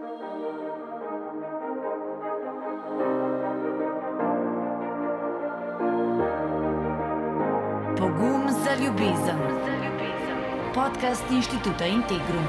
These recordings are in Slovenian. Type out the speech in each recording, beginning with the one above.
Pogum za ljubezen. Podcast inštituta Integrum.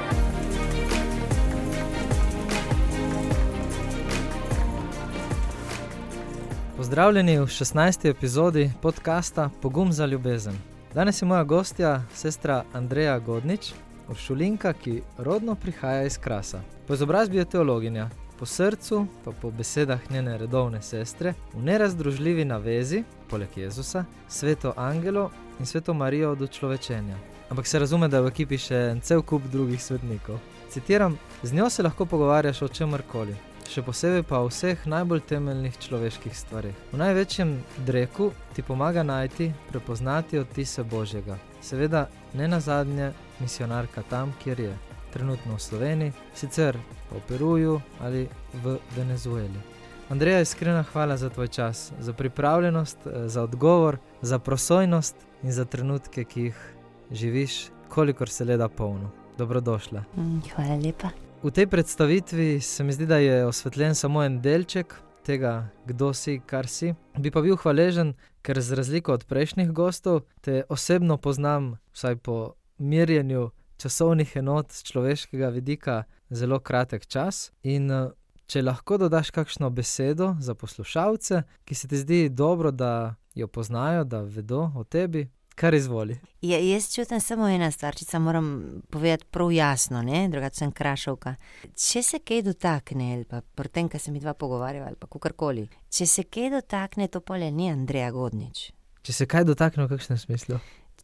Pozdravljeni v 16. epizodi podcasta Pogum za ljubezen. Danes je moja gostja, sestra Andreja Godnič, uršulinka, ki rodno prihaja iz Krasa. Po izobrazbi je teologinja, po srcu, pa po besedah njene redovne sestre, v nerazdružljivi navezi, poleg Jezusa, sveto Angelo in sveto Marijo od človečenja. Ampak se razume, da je v ekipi še en cel kup drugih svetnikov. Citiram: Z njo se lahko pogovarjaš o čemkoli, še posebej pa o vseh najbolj temeljnih človeških stvarih. V največjem dreku ti pomaga najti, prepoznati odtise Božjega. Seveda, ne na zadnje, misionarka tam, kjer je, trenutno v Sloveniji, sicer pa v Peruju ali v Venezueli. Andreja, iskrena hvala za tvoj čas, za pripravljenost, eh, za odgovor, za prosojnost in za trenutke, ki jih živiš, kolikor se le da polno. Dobrodošla. Mm, Hvala lepa. V tej predstavitvi se mi zdi, da je osvetljen samo en delček tega, kdo si, kar si. Bi pa bil hvaležen, ker za razliko od prejšnjih gostov te osebno poznam, vsaj po merjenju časovnih enot z človeškega vidika, zelo kratek čas. In eh, če lahko dodaš kakšno besedo za poslušalce, ki se ti zdi dobro, da jo poznajo, da vedo o tebi, kar izvoli. Ja, jaz čutim samo ena stvar, če moram povedati prav jasno, drugače sem krašovka. Če se kaj dotakne, ali pa pri tem, kar se mi dva pogovarjava, ali pa kakorkoli, če se kaj dotakne, to pole ni Andreja Godnič. Če se kaj dotakne v kakšnem smislu.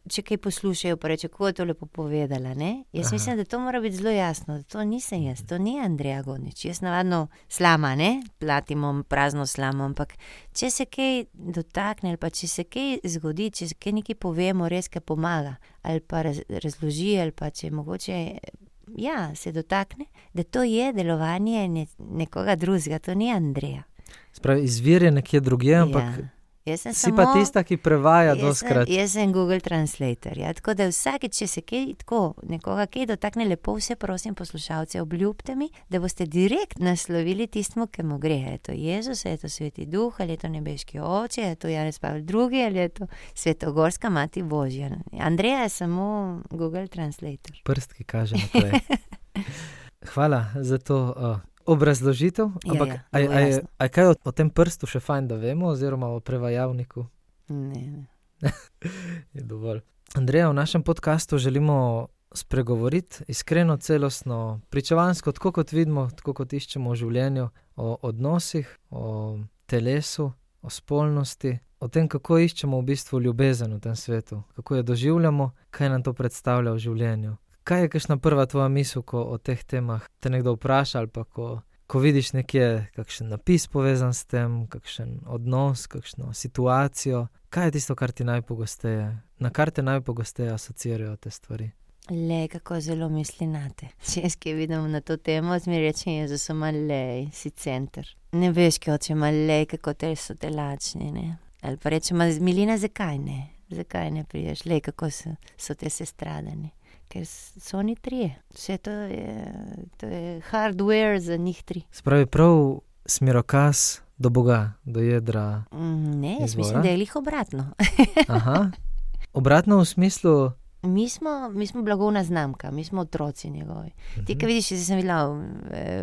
Če kaj poslušajo, pa reče, kako je to lepo povedala. Ne? Jaz Aha. Mislim, da to mora biti zelo jasno, da to nisem jaz, to ni Andreja Godnič. Jaz navadno slama, ne, platimo prazno slamo, ampak če se kaj dotakne, ali pa če se kaj zgodi, če se kaj nekaj povemo, res kaj pomaga, ali pa raz, razloži, ali pa če mogoče. Ja, se dotakne, da to je delovanje ne, nekoga drugega, to ni Andreja. Spravi, izvir je nekje drugje, ampak ja. Ja. Jaz sem si samo, pa tista, ki prevaja Jaz sem, doskrat. jaz sem Google Translator. Ja? Tako da vsakeč, če se kaj tako, nekoga kaj dotakne, lepo vse prosim, poslušalce, obljubite mi, da boste direkt naslovili tistemu, ki mu gre. Je to Jezus, je to Sveti Duh, ali je to nebeški oče, je to Janez Pavel II, ali je to Svetogorska mati Božja. Andreja je samo Google Translator. Prst, ki kaže naprej. Hvala za to uh, obrazložitev. Ja, Ampak, ja, a, je- je- je kaj o, o tem prstu še fajn, da vemo, oziroma o prevajalniku? Ne, ne. Je dovolj. Andreja, v našem podkastu želimo spregovoriti iskreno, celostno, pričevansko, tako kot vidimo, tako kot iščemo v življenju, o odnosih, o telesu, o spolnosti, o tem, kako iščemo v bistvu ljubezen v tem svetu, kako jo doživljamo, kaj nam to predstavlja v življenju. Kaj je kakšna prva tvoja misel, ko o teh temah te nekdo vpraša, ali pa ko, ko vidiš nekje kakšen napis povezan s tem, kakšen odnos, kakšno situacijo. Kaj je tisto, kar ti najpogosteje, na kar te najpogosteje asociirajo te stvari? Le, kako zelo misli na te. Če jaz kaj vidim na to temo, zmeraj rečem, Jezus, malej, si center. Ne veš, kaj oče, malej, kako te so te lačni, ne. Ali pa rečem, Milina, zakaj ne? Zakaj ne prideš, le, kako so, so te sestradani. Ker so oni trije. Vse to je, to je hardware za njih tri. Spravi prav smerokaz do Boga, do jedra. Mm, Ne, jaz Izvora? mislim, da je lih obratno. Aha. Obratno v smislu, Mi smo, mi smo blagovna znamka, mi smo otroci njegovi. Ti, ki vidiš, jaz sem videla v,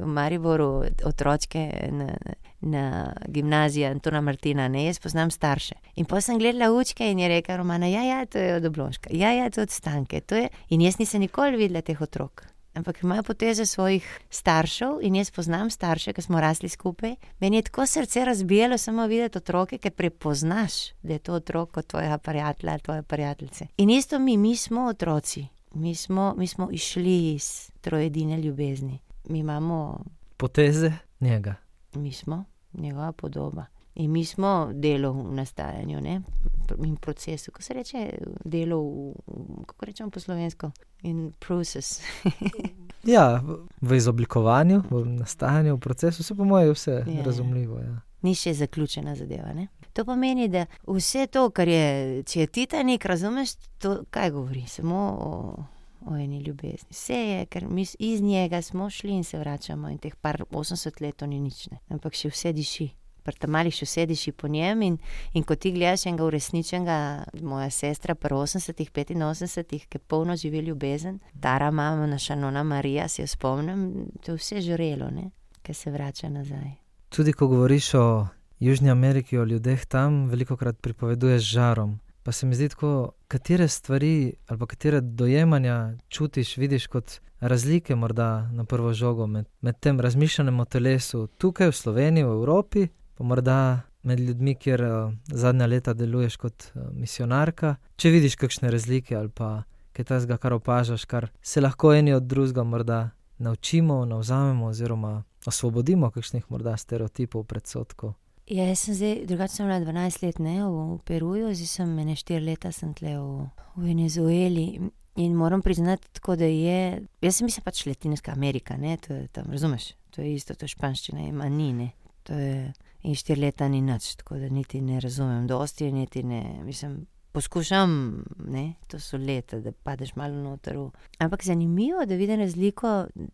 v Mariboru otročke na, na gimnaziji Antona Martina, ne, jaz poznam starše. In pa sem gledala učke in je rekla Romana, ja, ja, to je od Oblonška, ja, ja, to je od Stanke. To je. In jaz nisem nikoli videla teh otrok. Ampak imajo poteze svojih staršev in jaz poznam starše, ki smo rasli skupaj. Meni je tako srce razbijalo samo videti otroke, ker prepoznaš, da je to otrok od tvojega prijatelja ali tvoje prijateljice. In isto mi, mi smo otroci, mi smo, mi smo išli iz trojedine ljubezni. Mi imamo, poteze njega. Mi smo njegova podoba. In mi smo delo v nastajanju, ne? in procesu, ko se reče delo, v, kako rečemo po slovensko, in proces. Ja, v, izoblikovanju, v nastajanju, v procesu, vse po mojem, vse ja. razumljivo. Ja. Ni še zaključena zadeva. Ne? To pomeni, da vse to, kar je, če je Titanik, razumeš, to kaj govori, samo o, o eni ljubezni. Vse je, ker mi iz njega smo šli in se vračamo, in teh par 80 let ni nič, ne. ampak še vse diši. Pri tam malih še vse diši po njem, in, in ko ti gledaš enega uresničenega, moja sestra pri 80-ih, 85-ih, ki polno živi ljubezen, Tara mama, naša nona Marija, se jo spomnim, to je vse žarelo, ne, ke se vrača nazaj. Tudi ko govoriš o Južni Ameriki, o ljudeh tam, velikokrat pripoveduješ z žarom. Pa se mi zdi tako, katere stvari ali pa katera dojemanja čutiš, vidiš kot razlike morda na prvo žogo med, med tem razmišljanjem o telesu tukaj v Sloveniji, v Evropi, pa morda med ljudmi, kjer zadnja leta deluješ kot misijonarka. Če vidiš kakšne razlike ali pa kaj takega, kar opažaš, kar se lahko eni od drugega morda naučimo, navzamemo oziroma osvobodimo kakšnih morda stereotipov, predsodkov. Ja, jaz sem zdaj, drugače sem bila dvanajst let, ne, v Peruju, zdaj sem ene štiri leta sem tule v, v Venezueli. In moram priznati, tako da je, jaz si mislim pač Latinska Amerika, ne, to je tam, razumeš? To je isto, to je španščina, ima ni, ne. To je, in štiri leta ni nič, tako da niti ne razumem dosti, niti ne, mislim, poskušam, ne, to so leta, da padeš malo noter v... Ampak zanimivo, da vidim razliko,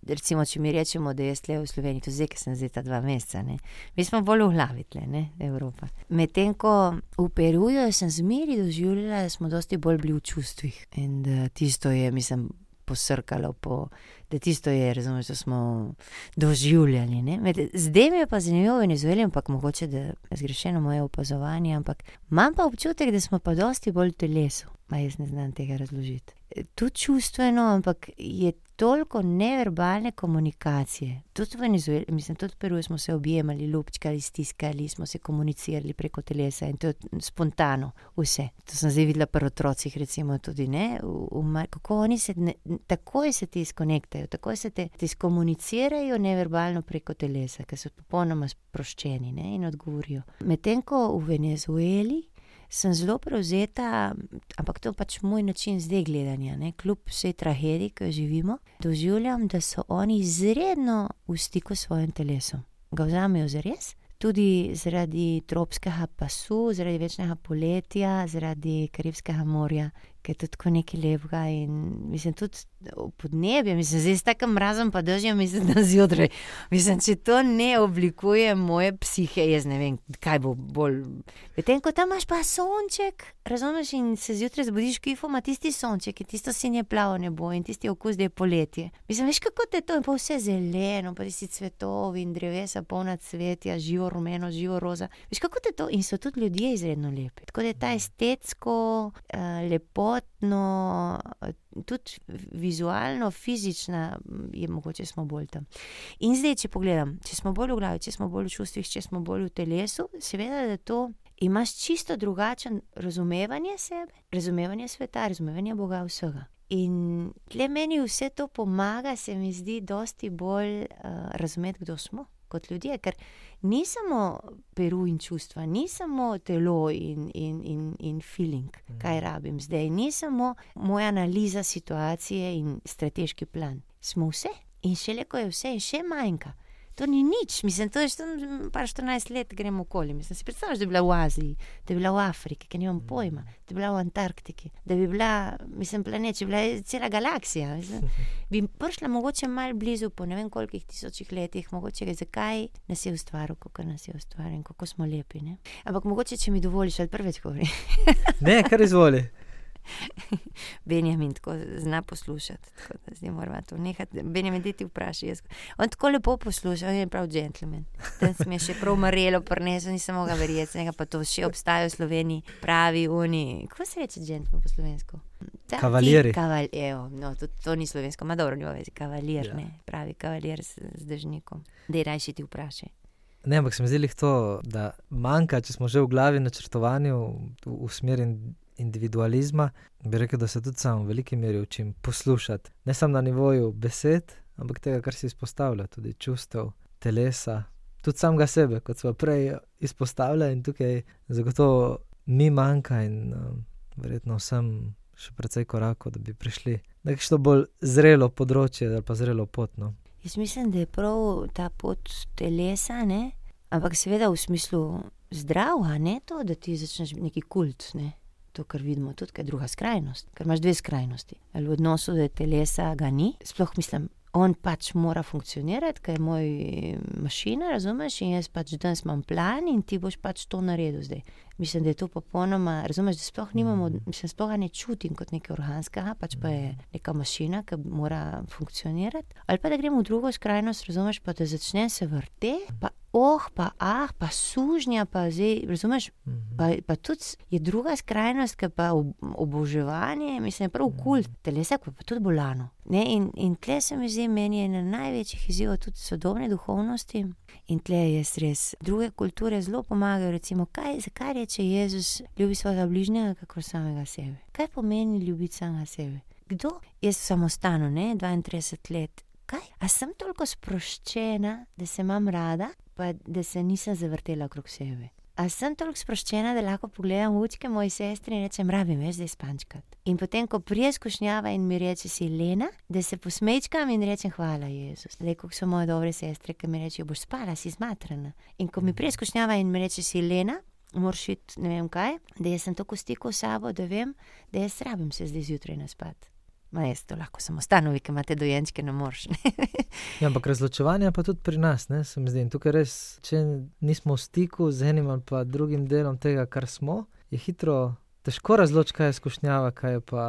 recimo, če mi rečemo, da jaz tule v Sloveniji, to zdaj, ke sem zdaj ta dva meseca, ne, mi smo bolj v glavi tule, ne, Evropa. Medtem ko v Peruju sem zmeraj doživljala, da smo dosti bolj bili v čustvih in da tisto je, mislim, posrkalo po, da tisto je, razumeš, to smo doživljali, ne. zdaj mi je pa zanimivo v Venezueli, ampak mogoče, da je zgrešeno moje opazovanje, ampak imam pa občutek, da smo pa dosti bolj v telesu. Jaz ne znam tega razložiti. tudi čustveno, ampak je toliko neverbalne komunikacije. Tudi v mislim, tudi v Peruju smo se objemali, ljubčkali, stiskali, smo se komunicirali preko telesa in to je spontano vse. To sem zdaj videla pri otrocih recimo tudi, ne, v, v kako oni se takoj se ti skonektajo, takoj se ti skomunicirajo neverbalno preko telesa, ke so popolnoma sproščeni, ne, in odgovorijo. Medtem ko v Venezueli sem zelo prevzeta, ampak to je pač moj način zdaj gledanja, ne, kljub vsej tragediji, ke jo živimo, doživljam, da so oni izredno v stiku s svojim telesom. Ga vzamejo zares, tudi zaradi tropskega pasu, zaradi večnega poletja, zaradi Karibskega morja, ke je to tako nekaj lepega in mislim tudi podnebje, mislim, zdaj s takim mrazom pa dežjem, mislim, danes zjutraj, mislim, če to ne oblikuje moje psihe, jaz ne vem, kaj bo bolj... Medtem ko tam imaš pa sonček, razumeš, in se zjutraj zbudiš, kifoma ima tisti sonček in tisto sinje plavo nebo in tisti okus, da je poletje. Mislim, veš, kako te to, in pol vse zeleno pa tisti cvetovi in drevesa, polna cvetja, živo rumeno, živo roza. Veš, kako te to, in so tudi ljudje izredno lepi. Tako da ta estetsko, lepotno, tudi vizualno, fizična, je mogoče smo bolj tam. In zdaj, če pogledam, če smo bolj v glavi, če smo bolj v čustvih, če smo bolj v telesu, seveda, da to imaš čisto drugačno razumevanje sebe, razumevanje sveta, razumevanje Boga, vsega. In tule meni vse to pomaga, se mi zdi, dosti bolj, razumeti, kdo smo kot ljudje, ker ni samo Peru in čustva, ni samo telo in, in, in, in filing, kaj rabim zdaj, ni samo moja analiza situacije in strateški plan. Smo vse. In šele ko je vse, je še manjka. To ni nič, mislim, to je par štirinajst let grem okoli, mislim, si predstavljaš, da bi bila v Aziji, da bi bila v Afriki, ke nimam pojma, da bi bila v Antarktiki, da bi bila, mislim, planet, bi bila cela galaksija, mislim, bi prišla mogoče malo blizu po ne vem kolikih tisočih letih, mogoče, zakaj nas je ustvaril, kakor nas je ustvaril in kako smo lepi, ne. Ampak mogoče, če mi dovoliš, ali prvič govorim? Ne, kar izvoli. Benjamin tako zna poslušati, tako da zdaj morava to nehati, Benjamin, ti vprašaj, jaz... On tako lepo posluša, on je pravi džentelmen. Danes mi je še prav marelo prinesel, nisem mogla verjeti, sem "Pa to še obstaja v Sloveniji?" Pravi oni, kako se reče džentelmen po slovensko? Kavalirji. evo, no, tudi to ni slovensko, ma dobro, nima veze, kavalir, ne, pravi kavalir z, z dežnikom. Daj rajši ti vprašaj. Ne, ampak se mi zdi to, da manjka, če smo že v glavi načrtovanju, v smeri individualizma, bi rekel, da se tudi sam v veliki meri učim poslušati. Ne samo na nivoju besed, ampak tega, kar si izpostavila, tudi čustev, telesa, tudi samega sebe, kot sva prej izpostavila, in tukaj zagotovo mi manjka in, verjetno vsem še precej korakov, da bi prišli na kakšno bolj zrelo področje ali pa zrelo pot, no. Jaz mislim, da je prav ta pot telesa, ne, ampak seveda v smislu zdrav, a ne to, da ti začneš neki kult, ne. To, kar vidimo tudi, je druga skrajnost, ker imaš dve skrajnosti. Ali v odnosu do telesa ga ni, sploh mislim, on pač mora funkcionirati, ker je moj mašina, razumeš, in jaz pač danes imam plan in ti boš pač to naredil zdaj. Mislim, da je to popolnoma, razumeš, da sploh nimamo, mislim, sploh ne čutim kot nekaj organskega, pač pa je neka mašina, ki mora funkcionirati. Ali pa da gremo v drugo skrajnost, razumeš, pa da začne se vrteti, pa oh, pa ah, pa sužnja, pa zdaj, razumeš, pa, pa tudi je druga skrajnost, ki pa ob, oboževanje, mislim, prav kult, telesa, pa, pa tudi bolano. Ne, in, in tle se mi zdi, meni je ena največjih izzivov tudi sodobne duhovnosti. In tle je res, druge kulture zelo pomagajo. Recimo, kaj, zakaj reče Jezus, ljubi svojega bližnjega, kako samega sebe? Kaj pomeni ljubiti samega sebe? Kdo? Jaz samostano, ne, 32 let. Kaj? A sem toliko sproščena, da se imam rada, pa da se nisem zavrtela okrog sebe. A sem toliko sproščena, da lahko pogledam učke moje sestre in rečem, rabim več zdaj spančkati. In potem, ko prije skušnjava in mi reče, si Lena, da se posmečkam in rečem, hvala Jezus. Le, kako so moje dobre sestre, ki mi rečejo, boš spala, si zmatrana. In ko mi prije skušnjava in mi reče, si Lena, moraš iti ne vem kaj, da jaz sem tako v stiku s sabo, da vem, da jaz rabim se zdaj zjutraj naspati. Ma jaz to lahko samo stanovi, ki imate dojenčke, ne moreš. ja, ampak razločevanje pa tudi pri nas, ne, se mi zdi. In tukaj res, če nismo v stiku z enim ali pa drugim delom tega, kar smo, je hitro težko razločiti, kaj je skušnjava, kaj je pa.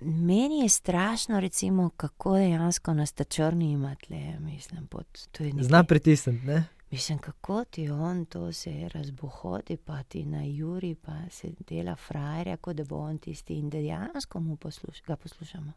Meni je strašno, recimo, kako dejansko nas ta črni ima tle, mislim, pod to je nekaj. Zna pritisniti, ne? Mislim, kako ti on to se razbohodi, pa ti na Juri, pa se dela frajer, kot da bo on tisti in dejansko mu posluš, ga poslušamo.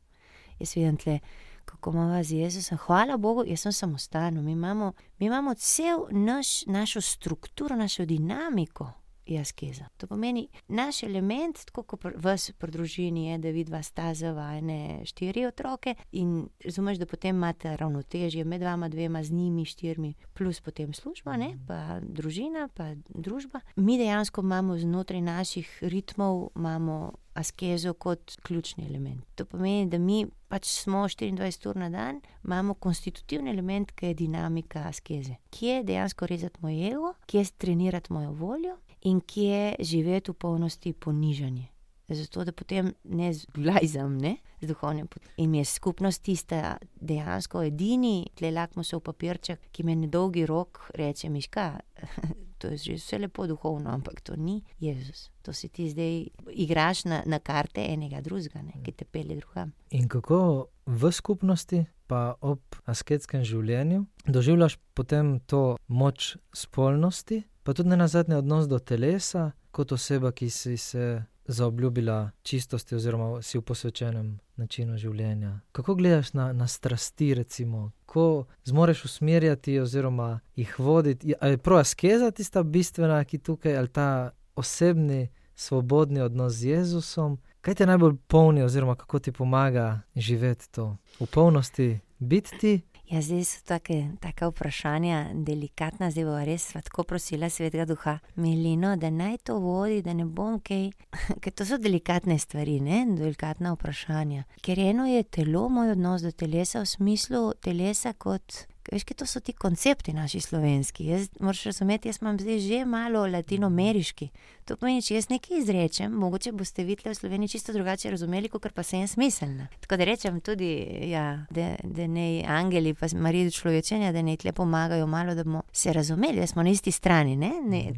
Jaz vidim tle, kako imamo z Jezusom. Hvala Bogu, jaz sem samostalno. Mi imamo, imamo cel naš, našo strukturo, našo dinamiko je askeza. To pomeni, naš element, tako kot v pri družini, je, da vidva sta zavajene štiri otroke in razumeš, da potem imate ravnotežje med vama dvema, z njimi štirimi, plus potem služba, ne? pa družina, pa družba. Mi dejansko imamo znotraj naših ritmov, imamo askezo kot ključni element. To pomeni, da mi pač smo 24 ur na dan, imamo konstitutivni element, ki je dinamika askeze, ki je dejansko rezati moj ego, ki je trenirati mojo voljo in ki je živeti v polnosti ponižanje. Zato, da potem ne zglajzam, ne, z duhovnim potem. In je skupnost tista dejansko edini, tle lakmo se v papirček, ki me nedolgi rok reče, miška, to je že vse lepo duhovno, ampak to ni Jezus. To si ti zdaj igraš na, na karte enega drugega, ki te pelje drugam. In kako v skupnosti, pa ob asketskem življenju, doživljaš potem to moč spolnosti, pa tudi na zadnje odnos do telesa, kot oseba, ki si se zaobljubila čistosti, oziroma si v posvečenem načinu življenja. Kako gledaš na, na strasti, recimo, ko zmoriš usmerjati oziroma jih voditi? Ali je prav askeza tista bistvena, ki tukaj, ali ta osebni, svobodni odnos z Jezusom? Kaj te najbolj polni, oziroma kako ti pomaga živeti to v polnosti, biti Ja, zdaj so take vprašanja, delikatna, zdaj bo res tako prosila svetega duha, milino, da naj to vodi, da ne bom kaj. Ker to so delikatne stvari, ne? delikatna vprašanja. Ker eno je telo, moj odnos do telesa v smislu telesa kot Veš, kaj to so ti koncepti naši slovenski. Jaz, moraš razumeti, jaz imam zdaj že malo latinoameriški. To pomeni, če jaz nekaj izrečem, mogoče boste videli v Sloveniji čisto drugače razumeli, kot pa sem smiselna. Tako da rečem tudi, ja, da, da ne angeli, pa Marija človečenja, da ne tle pomagajo malo, da bomo se razumeli, da smo na isti strani, ne, ne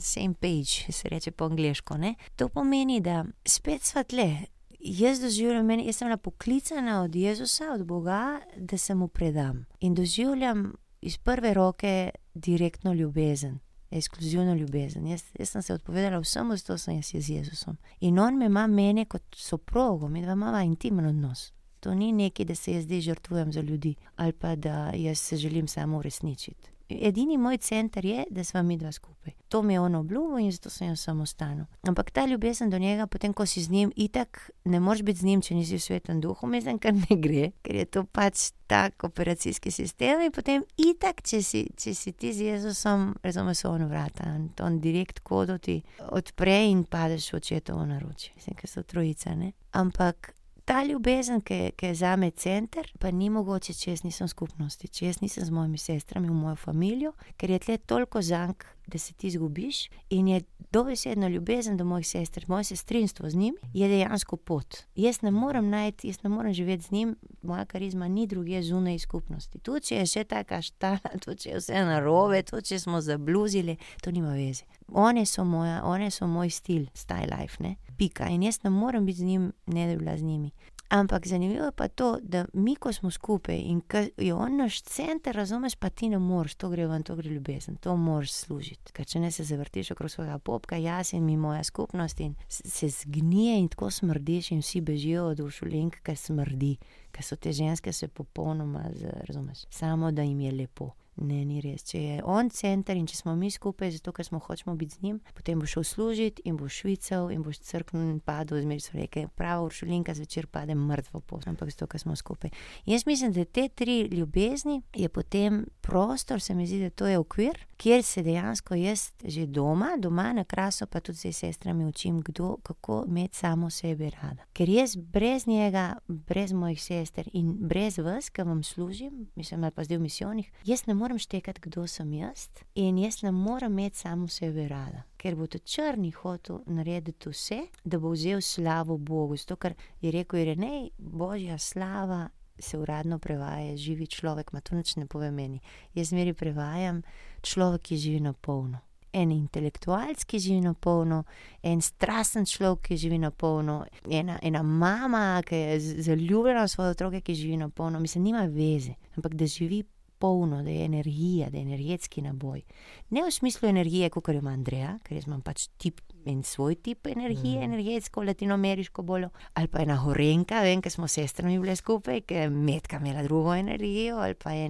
same page, se reče po angliško. To pomeni, da spet sva tle jaz doživljam, meni, jaz sem bila poklicana od Jezusa, od Boga, da se mu predam. In doživljam iz prve roke direktno ljubezen, ekskluzivno ljubezen. Jaz, jaz sem se odpovedala vsemu, zato sem jaz z Jezusom. In on me ima mene kot soprogo, mi dva imamo intimen odnos. To ni nekaj, da se jaz zdaj žrtvujem za ljudi ali pa da jaz se želim samo uresničiti. Edini moj center je, da smo mi dva skupaj. To mi je ono obljubo in zato sem jaz samostalno. Ampak ta ljubezen do njega, potem ko si z njim, itak ne moreš biti z njim, če nisi v svetem duhu, mislim, kar ne gre, ker je to pač tak operacijski sistem. In potem itak, če si, če si ti z Jezusom, razumeš, so on vrata, on direkt kodo ti odpre in padeš v očetovo naročje. Mislim, ker so trojica, ne. Ampak ta ljubezen, ki, ki je za me center, pa ni mogoče, če jaz nisem v skupnosti, če jaz nisem z mojimi sestrami v mojo družino, ker je tle toliko zank da se ti izgubiš in je dobesedno ljubezen do mojih sester, moje sestrinstvo z njim je dejansko pot. Jaz ne morem najti, jaz ne morem živeti z njim, moja karizma ni druge zunaj skupnosti. Tu če je še taka štala, tu če je vse narobe, tu če smo zabluzili, to nima veze. One so, moja, one so moj stil, style life, ne? pika. In jaz ne morem biti z njim, ne da bi bila z njimi. Ampak zanimivo je pa to, da mi, ko smo skupaj in ko je on naš center, razumeš, pa ti ne moreš, to gre ven, to gre ljubezen, to moraš služiti. Ker če ne se zavrtiš okrog svojega popka, jaz in mi moja skupnost in se zgnije in tako smrdiš in vsi bežijo od ušulink, ker smrdi, ker so te ženske se popolnoma, razumeš, samo da jim je lepo. Ne, ni res. Če je on center in če smo mi skupaj, zato ker smo hočemo biti z njim, potem boš šel služiti in boš švical in boš crknil in padel, zmeri so reke, prava uršulinka zvečer pade mrtvo posem, ampak zato, ker smo skupaj. Jaz mislim, da te tri ljubezni je potem prostor, se mi zdi, da to je okvir, kjer se dejansko jaz že doma, doma na kraso, pa tudi z sestrami učim, kdo, kako imeti samo sebe rada. Ker jaz brez njega, brez mojih sester in brez vas, ki vam služim, mislim, pa zdaj v misijonih, jaz ne morem morem štekati, kdo sem jaz, in jaz ne morem imeti samo sebe rada. Ker bo to črni hotel narediti vse, da bo vzel slavo Bogu. Zato, ker je rekel, je božja slava, se uradno prevaja, živi človek, ima to nič ne pove meni. Jaz meri prevajam človek, ki živi na polno. En intelektualc, ki živi na polno, en strasten človek, ki živi na polno, ena, ena mama, ki je zaljubljena v svoje otroke, ki živi na polno, mislim, nima veze, ampak da živi polno, da je energija, da je energetski naboj. Ne v smislu energije, kot jo ima Andreja, ker jaz imam pač tip in svoj tip energije, mm. energetsko, latinoameriško bolj, ali pa ena horenka, vem, ker smo sestrami bile skupaj, ki je metka imela drugo energijo, ali pa je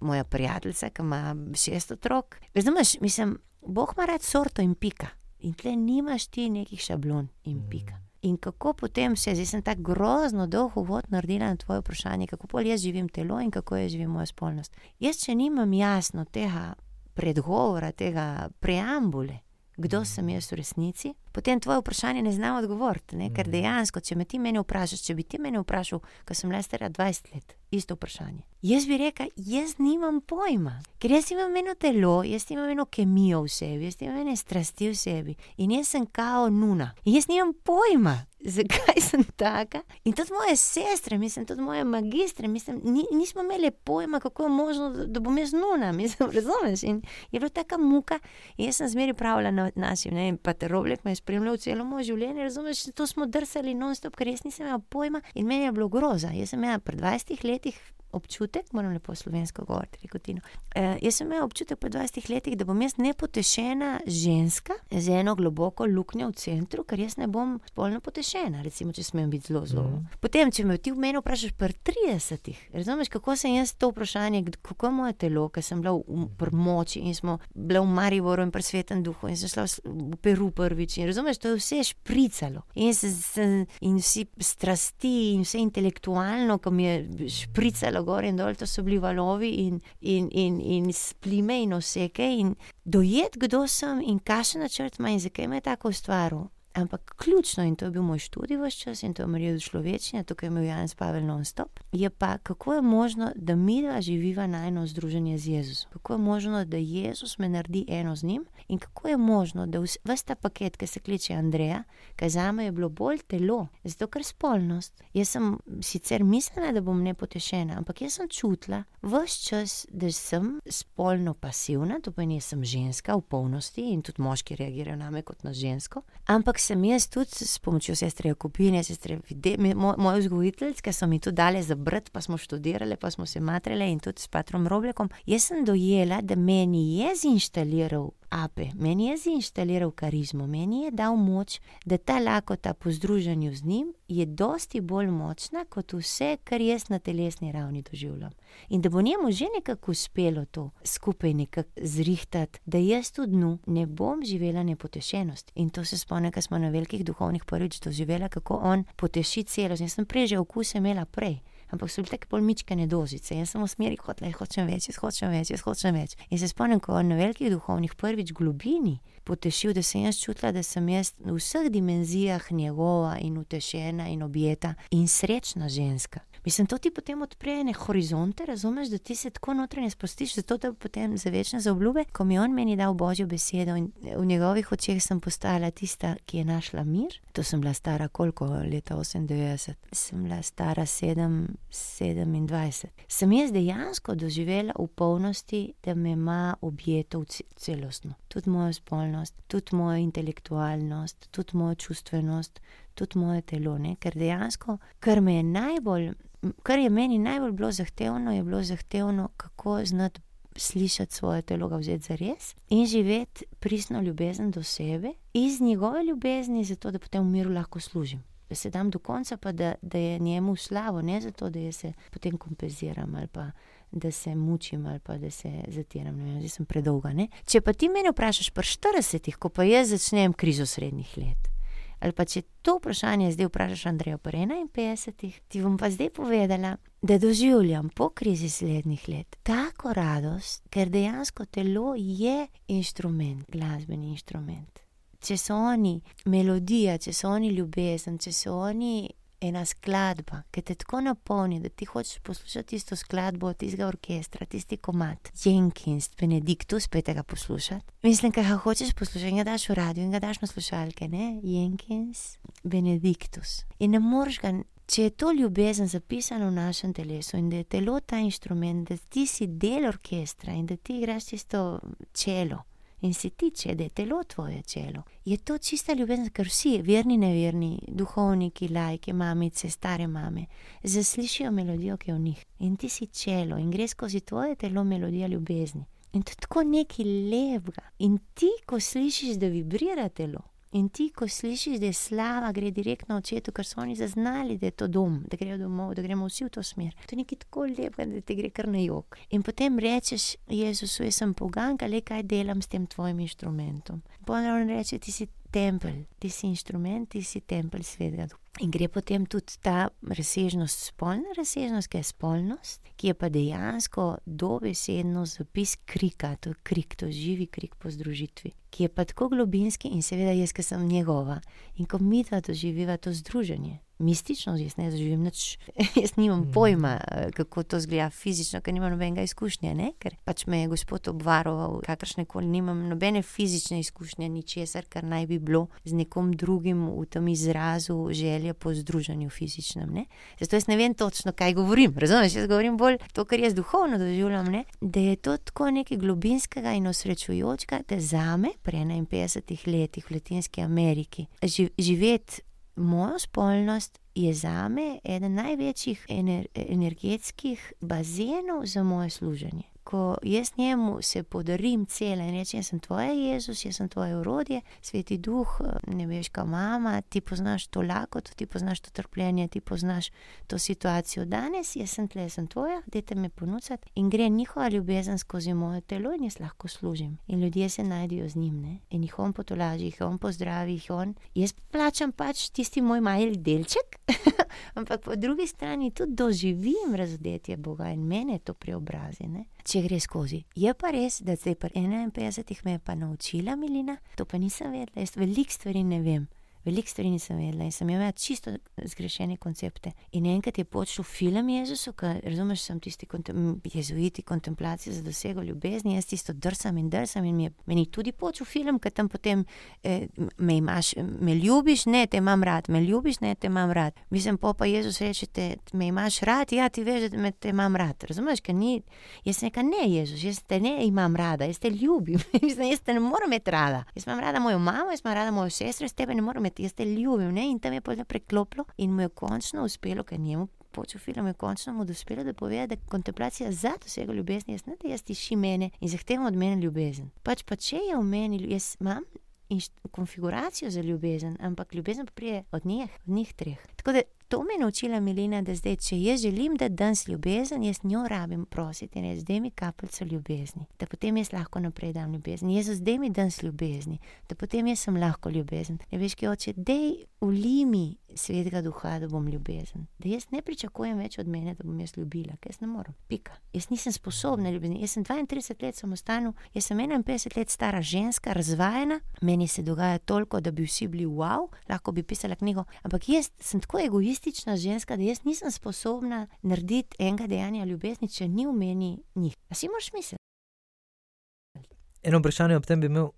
moja prijateljica, ki ima šest otrok. Razumeš, mislim, Bog ima rad sorto in pika. In tle nimaš ti nekih šablon in pika. Mm. In kako potem se, zdaj sem tako grozno dolgo uvod naredila na tvoje vprašanje, kako pol jaz živim telo in kako jaz živim moja spolnost. Jaz, če nimam jasno tega predgovora, tega preambule, kdo sem jaz v resnici, potem tvoje vprašanje ne znam odgovoriti. Ne? Ker mhm. dejansko, če me ti meni vprašaš, če bi ti meni vprašal, ko sem le stara 20 let, isto vprašanje. Jaz bi rekel, jaz nimam pojma, ker jaz imam eno telo, jaz imam eno kemijo v sebi, jaz imam ene strasti v sebi in jaz sem kao nuna. In jaz nimam pojma, zakaj sem taka. In tudi moje sestre, mislim, tudi moje magistre, mislim, ni, nismo imeli pojma, kako je možno, da, bom jaz nuna, mislim, razumeš. In je bila taka muka, in jaz sem zmeri pravila na našem, ne, in pa te roblek me je spremljal celo moje življenje, razumeš, to smo drsali non-stop, ker jaz nisem imel pojma in meni je bilo groza. Jaz sem imel pred 20 letih občutek, moram lepo slovensko govoriti, rekotino. E, jaz sem imel občutek po 20 letih, da bom jaz nepotešena ženska z eno globoko luknjo v centru, ker jaz ne bom spolno potešena, recimo, če smem biti zelo zelo. Mm. Potem, če me ti v meni vprašaš pri 30, razumeš, kako sem jaz to vprašanje, kako je moje telo, ker sem bila v, v moči in smo bili v Mariboru in pri svetem duhu in sem šla v Peru prvič in razumeš, to je vse špricalo. In, se, se, in vsi strasti in vse intelektualno, ko mi je špricalo gor in dol, to so bili valovi in, in, in, in splime in oseke. In dojet, kdo sem in kakšen načrt ima in zakaj me je tako ustvaril. Ampak ključno, in to je bil moj študij v vse čas, in to je Marijo Človečnja, tukaj je imel Janez Pavel non-stop, je pa, kako je možno, da mi dva živiva na eno združenje z Jezusom. Kako je možno, da Jezus me naredi eno z njim, in kako je možno, da vse ta paket, ki se kliče Andreja, ki za me je bilo bolj telo, zato ker spolnost. Jaz sem sicer mislila, da bom nepotešena, ampak jaz sem čutila vse čas, da sem spolno pasivna, to pomeni, da sem ženska v polnosti in tudi moški reagirajo na me kot na žensko. Ampak sem jaz tudi s pomočjo sestre Jakobine, sestre Vide, moj, moj vzgojitelj, ki so mi to dali za brt, pa smo študirali, pa smo se matrali in tudi s patrom Roblekom. Jaz sem dojela, da meni je zinštaliral ape, meni je zinštaliral karizmo, meni je dal moč, da ta lakota po združenju z njim je dosti bolj močna kot vse, kar jaz na telesni ravni doživljam. In da bo njemu že nekako uspelo to skupaj nekako zrihtati, da jaz tu dnu ne bom živela nepotešenost. In to se spomnim, ker smo na velikih duhovnih prvič doživela, kako on poteši celost. Jaz sem prej že okuse imela prej ampak so bile tako polmičkane dozice. Jaz sem v smeri, kot le hočem več, jaz hočem več, jaz hočem več. In se spomnim, ko na velikih duhovnih prvič globini potešil, da sem jaz čutila, da sem jaz v vseh dimenzijah njegova in utešena in objeta in srečna ženska. Mislim, to ti potem odpre ene horizonte, razumeš, da ti se tako notranje sprostiš, zato da potem za večne zaobljube, ko mi je on meni dal božjo besedo in v njegovih očeh sem postala tista, ki je našla mir. To sem bila stara koliko leta 98, sem bila stara 7, 27. Sem jaz dejansko doživela v polnosti, da me ima objeto celostno. Tudi mojo spolnost, tudi mojo intelektualnost, tudi mojo čustvenost, tudi moje telo. Ne? Ker dejansko, kar je najbolj, kar je meni najbolj bilo zahtevno, je bilo zahtevno, kako znati slišati svoje telo, ga vzeti za res in živeti pristno ljubezen do sebe, iz njegove ljubezni, zato da potem v miru lahko služim. Da se dam do konca, pa da, da je njemu slavo, ne zato, da se potem kompenziram ali pa da se mučim ali pa da se zatiram. Ne vem, zdaj sem predolga. Ne? Če pa ti meni vprašaš, pa 40, ko pa jaz začnem krizo srednjih let. Ali pa če to vprašanje zdaj vprašaš Andreja po 51, ti bom pa zdaj povedala, da doživljam po krizi slednjih let tako radost, ker dejansko telo je inštrument, glasbeni inštrument. Če so oni melodija, če so oni ljubezen, če so oni ena skladba, ki te tako napolni, da ti hočeš poslušati isto skladbo od tistega orkestra, tisti komat, Jenkins, Benediktus, spet ga poslušati. Mislim, kaj hočeš poslušati, ga daš v radio in ga daš na slušalke, ne? Jenkins, Benediktus. In ne moreš ga. Če je to ljubezen zapisano v našem telesu in da je telo ta inštrument, da ti si del orkestra in da ti igraš tisto čelo, in si ti, če je telo tvoje čelo. Je to čista ljubezen, ker vsi, verni, neverni, duhovniki, lajke, mamice, stare mame, zaslišijo melodijo, ki je v njih. In ti si čelo in gre skozi tvoje telo melodija ljubezni. In to je tako nekaj lepega. In ti, ko slišiš, da vibrira telo, In ti, ko slišiš, da je slava, gre direktno očetu, ker so oni zaznali, da je to dom, da grejo domov, da gremo vsi v to smer. To je nekaj tako lepega, da ti gre kar na jog. In potem rečeš, Jezus, jaz sem poganka, le kaj delam s tem tvojim inštrumentom. Ponovno reče, ti si tempelj, ti si inštrument, ti si tempelj svetega duha. In gre potem tudi ta razsežnost, spolna razsežnost, ki je spolnost, ki je pa dejansko dobesedno zapis krika, to je krik, to je živi krik po združitvi, ki je pa tako globinski in seveda jaz, ki sem njegova. In ko mi dva doživiva to združenje, mistično, jaz ne doživim nič, jaz nimam mm. pojma, kako to zgleda fizično, ker nimam nobenega izkušnja, ne? ker pač me je gospod obvaroval, kakršne koli nimam nobene fizične izkušnje, ničesar, kar naj bi bilo z nekom drugim v tem izrazu želje po združenju fizičnem. Ne? Zato jaz ne vem točno, kaj govorim, razumeš, jaz govorim bolj to, kar jaz duhovno doživljam, ne? da je to tako nekaj globinskega in osrečujočega, da za me, pri 51 letih v Latinski Ameriki, živeti moja spolnost je za me eden največjih ener energetskih bazenov za moje služenje ko jaz njemu se podarim cele in rečem, jaz sem tvoja Jezus, jaz sem tvoje urodje, sveti duh, ne veš, kaj mama, ti poznaš to lakoto, ti poznaš to trpljenje, ti poznaš to situacijo danes, jaz sem tle, jaz sem tvoja, dajte me ponuditi in gre njihova ljubezen skozi moje telo in jaz lahko služim. In ljudje se najdejo z njim, ne? in jih on potolaži, jih on pozdravi, jih on. Jaz plačam pač tisti moj majhen delček, ampak po drugi strani tudi doživim razodetje Boga in mene to preobrazi. Ne? Če gre skozi. Je pa res, da zdaj pri 51 me je pa naučila Milina, to pa nisem vedela, jaz veliko stvari ne vem. Veliko stvari nisem vedela in sem imela čisto zgrešene koncepte. In enkrat je počel film Jezusu, ki razumeš, sem tisti kontem, jezuiti, kontemplacija za dosego ljubezni, jaz tisto drsam in drsam in mi je meni tudi počel film, ker tam potem eh, me imaš, me ljubiš, ne, te imam rad, me ljubiš, ne, te imam rad. Mislim, pa pa Jezus reče, te, me imaš rad, ja, ti veš, da me te imam rad. Razumeš, ker ni, jaz nekaj ne, Jezus, jaz te ne imam rada, jaz te ljubim, jaz te ne morem imeti rada. Jaz imam rada mojo mamo, jaz imam rada mojo sestro, jaz tebe ne morem imeti jaz te ljubim. Ne? In tam je potem preklopilo in mu je končno uspelo, ker njemu počel film, je končno mu uspelo, da pove, da je kontemplacija za dosego ljubezni, jaz ne da jaz tiši mene in zahtevam od mene ljubezen. Pač pa če je v meni, jaz imam. In konfiguracijo za ljubezen, ampak ljubezen pride od njih, od njih treh. Tako da to me je naučila Milena, da zdaj, če jaz želim, da danes ljubezen, jaz njo rabim prositi in Zdaj mi kapljico ljubezni, da potem jaz lahko naprej dam ljubezen. Jezus, zdaj mi danes ljubezni, da potem jaz sem lahko ljubezen. Ne veš, ki oče, dej ulimi svetega duha, da bom ljubezen. Da jaz ne pričakujem več od mene, da bom jaz ljubila, ker jaz ne morem. Pika. Jaz nisem sposobna ljubiti. Jaz sem 32 let samostalna, jaz sem 51 let stara ženska, razvajena, meni se dogaja toliko, da bi vsi bili wow, lahko bi pisala knjigo, ampak jaz sem tako egoist egoistična ženska, da jaz nisem sposobna narediti enega dejanja ljubezni, če ni v meni njih. A si moraš misliti? Eno vprašanje ob tem bi imel.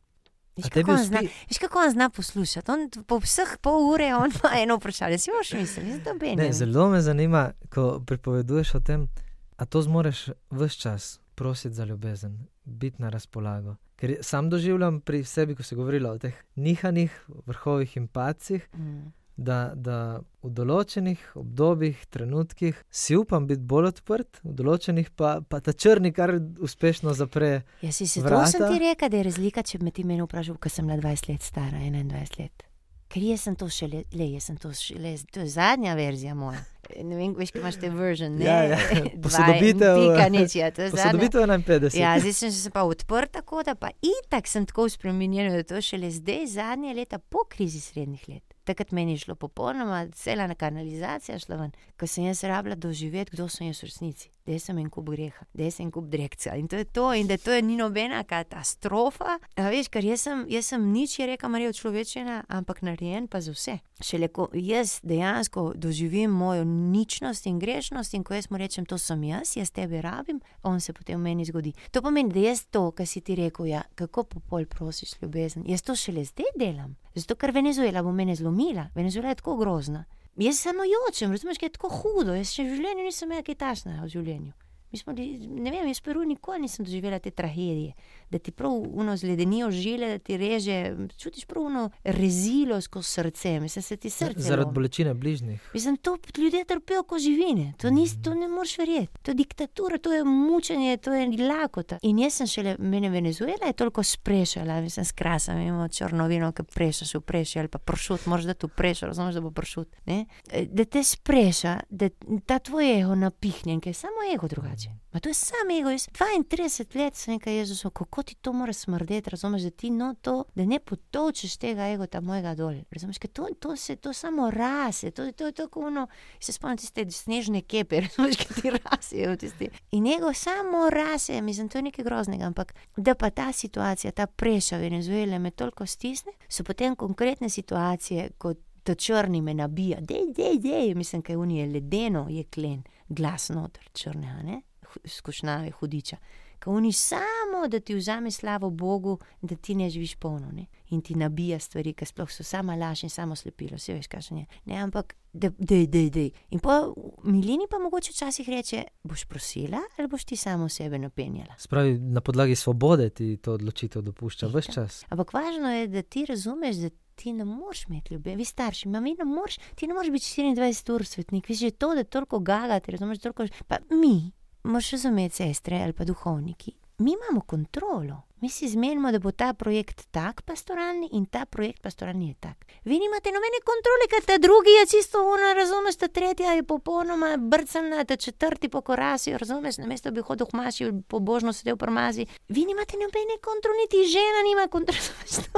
Veš, kako on zna, veš, kako on zna poslušati. On, po vseh pol ure ima eno vprašanje. Si moraš misliti, Ne, zelo me zanima, ko pripoveduješ o tem, a to zmoreš vse čas prositi za ljubezen, biti na razpolago. Ker sam doživljam pri sebi, ko se govorilo o teh nihanjih, vrhovih in pacih, Mm. Da, da v določenih obdobjih, trenutkih si upam biti bolj odprt, v določenih pa, pa ta črni kar uspešno zapre. Ja, si se to sem vrata. ti rekel, da je razlika, če bi me ti meni vprašal, ko sem bila 20 let stara, 21 let. Ker jaz sem to šele, le, jaz sem to šele, to je zadnja verzija moja. Ne vem, veš, kaj imaš te version, ne? Ja, ja, posodobitev, Pika nič, ja, to je zadnja. Posodobitev 51. Ja, zdaj sem se pa odprta, tako da pa itak sem tako spremenjena, da to šele zdaj, zadnje leta po krizi srednjih let. Takrat meni je šlo popolnoma, cela na kanalizacija šla ven, ko sem jaz rabila doživeti, kdo sem jaz v resnici. Da jaz sem en kup greha, da jaz sem en kup drekca in to je to, in da to je ni nobena katastrofa. A veš, ker jaz sem, jaz sem nič, je reka Marija človečena, ampak narejen pa za vse. Šele ko jaz dejansko doživim mojo ničnost in grešnost in ko jaz mu rečem, to sem jaz, jaz tebe rabim, on se potem meni zgodi. To pomeni, da jaz to, kar si ti rekel, ja, kako popol prosiš ljubezen, jaz to šele zdaj delam. Zato, ker Venezuela bo mene zlomila, Venezuela je tako grozna. Jaz samo jočem, razumeš, kaj je tako hudo, jaz še v življenju nisem imel kaj tašnega v življenju. Mi smo, ne vem, jaz v Peru nikoli nisem doživela te tragedije, da ti prav uno zledenijo žile, da ti reže, čutiš prav uno rezilo skozi srce, mislim, se ti srce. Zaradi lomi. bolečine bližnjih. Mislim, to ljudje trpijo kot živine, to, nis, to ne moreš verjeti. To je diktatura, to je mučenje, to je lakota. In jaz sem šele, mene Venezuela je toliko sprešala, mislim, skrasam, imamo črno vino, ki prešaš v preši ali pa pršut, moraš da tu prešaš, razumeš, da bo pršut. Ne? E, Da te spreša, da ta tvoj ego napihnjen, ker je samo ego drugače. Ma to je samo ego, jaz 32 let sem nekaj Jezusa, kako ti to mora smrdeti, razumeš, da ti no to, da ne potočeš tega ego ta mojega dol. Razumeš, ker to, to se to samo rase, to, to je tako ono, se spomnim tiste snežne kepe, razumeš, ki ti rasejo tisti. In ego samo rase, mislim, to je nekaj groznega, ampak da pa ta situacija, ta preša Venezuele me toliko stisne, so potem konkretne situacije, kot ta črni me nabija, dej, dej, dej, mislim, kaj unije ledeno je klen, glas noter, črnega, ne, skušnjave, hudiča. Ko oni samo, da ti vzame slavo Bogu, da ti ne živiš polno, ne? in ti nabija stvari, ki sploh so sama laž in samo slepilo, vse veš, kakšen je. Ne, ampak, da, dej, dej, dej. In pa Milini pa mogoče včasih reče, boš prosila ali boš ti samo sebe napenjala. Spravi, na podlagi svobode ti to odločitev dopušča vse čas. Ampak važno je, da ti razumeš, da ti ne moreš imeti ljubezni. Vi starši, ma, mi ne moreš, ti ne moreš biti 24 ur svetnik. Vi že to, da toliko gagate, razumeš, toliko. Pa mi, moraš razumeti, sestre ali pa duhovniki, mi imamo kontrolo. Mi si zmenimo, da bo ta projekt tak pastoralni in ta projekt pastoralni je tak. Vi nimate nobene kontrole, ker ta drugi je čisto ono, razumeš, ta tretja je popolnoma brcana, ta četrti po korasi, razumeš, namesto bi hodil v maši, pobožno sedel v mazi. Vi nimate nobene kontrole, niti žena nima kontrole.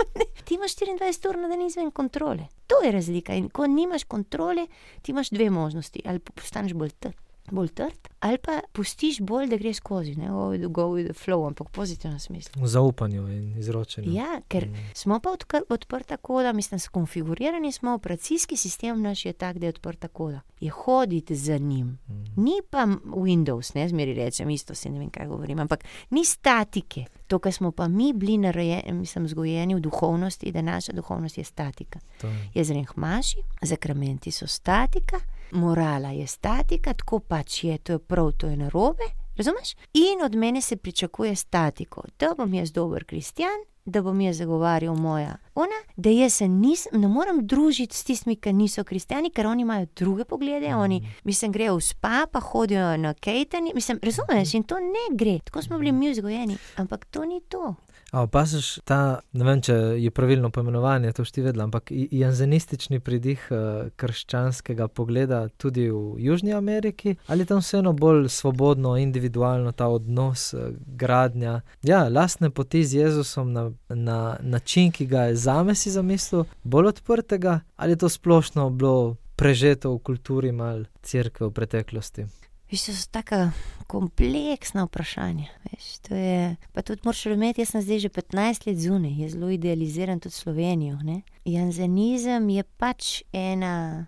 ti imaš 24 ur na dan izven kontrole. To je razlika. In ko nimaš kontrole, ti imaš dve možnosti. Ali postaneš bolj trd. Bolj trd, ali pa pustiš bolj, da greš skozi, ne go with, go with the flow, ampak v pozitivnem smislu. V zaupanju in izročanju. Ja, ker Mm. smo pa odkr, odprta koda, mislim, skonfigurirani smo, operacijski sistem naš je tak, da je odprta koda. Je hoditi za njim. Mm. Ni pa Windows, ne zmeri rečem, isto se ne vem, kaj govorim, ampak ni statike. To, kar smo pa mi bili narejeni, mislim, vzgojeni v duhovnosti, da naša duhovnost je statika. To je. Je zrenhmaši, zakramenti so statika, morala je statika, tako pač je, to je prav, to je narobe. Razumeš? In od mene se pričakuje statiko, da bom jaz dober kristjan, da bom jaz zagovarjal moja ona, da jaz se nis, ne morem družiti s tistimi, ki niso kristjani, ker oni imajo druge poglede, mm. oni, mislim, grejo v spa, pa hodijo na kejtani, mislim, razumeš, in to ne gre, tako smo bili mi vzgojeni, ampak to ni to. A opaziš ta, ne vem, če je pravilno poimenovanje, to šti vedela, ampak janzenistični pridih eh, krščanskega pogleda tudi v Južni Ameriki, ali tam vseeno bolj svobodno, individualno ta odnos, eh, gradnja, ja, lastne poti z Jezusom na, na način, ki ga je zame si zamislil, bolj odprtega, ali je to splošno bilo prežeto v kulturi mal cerkve v preteklosti. Veš, to so tako kompleksna vprašanja. Veš, je, pa tudi moraš razumeti, jaz sem zdaj že 15 let zunaj, jaz zelo idealiziram tudi Slovenijo. Ne? Janzenizem je pač ena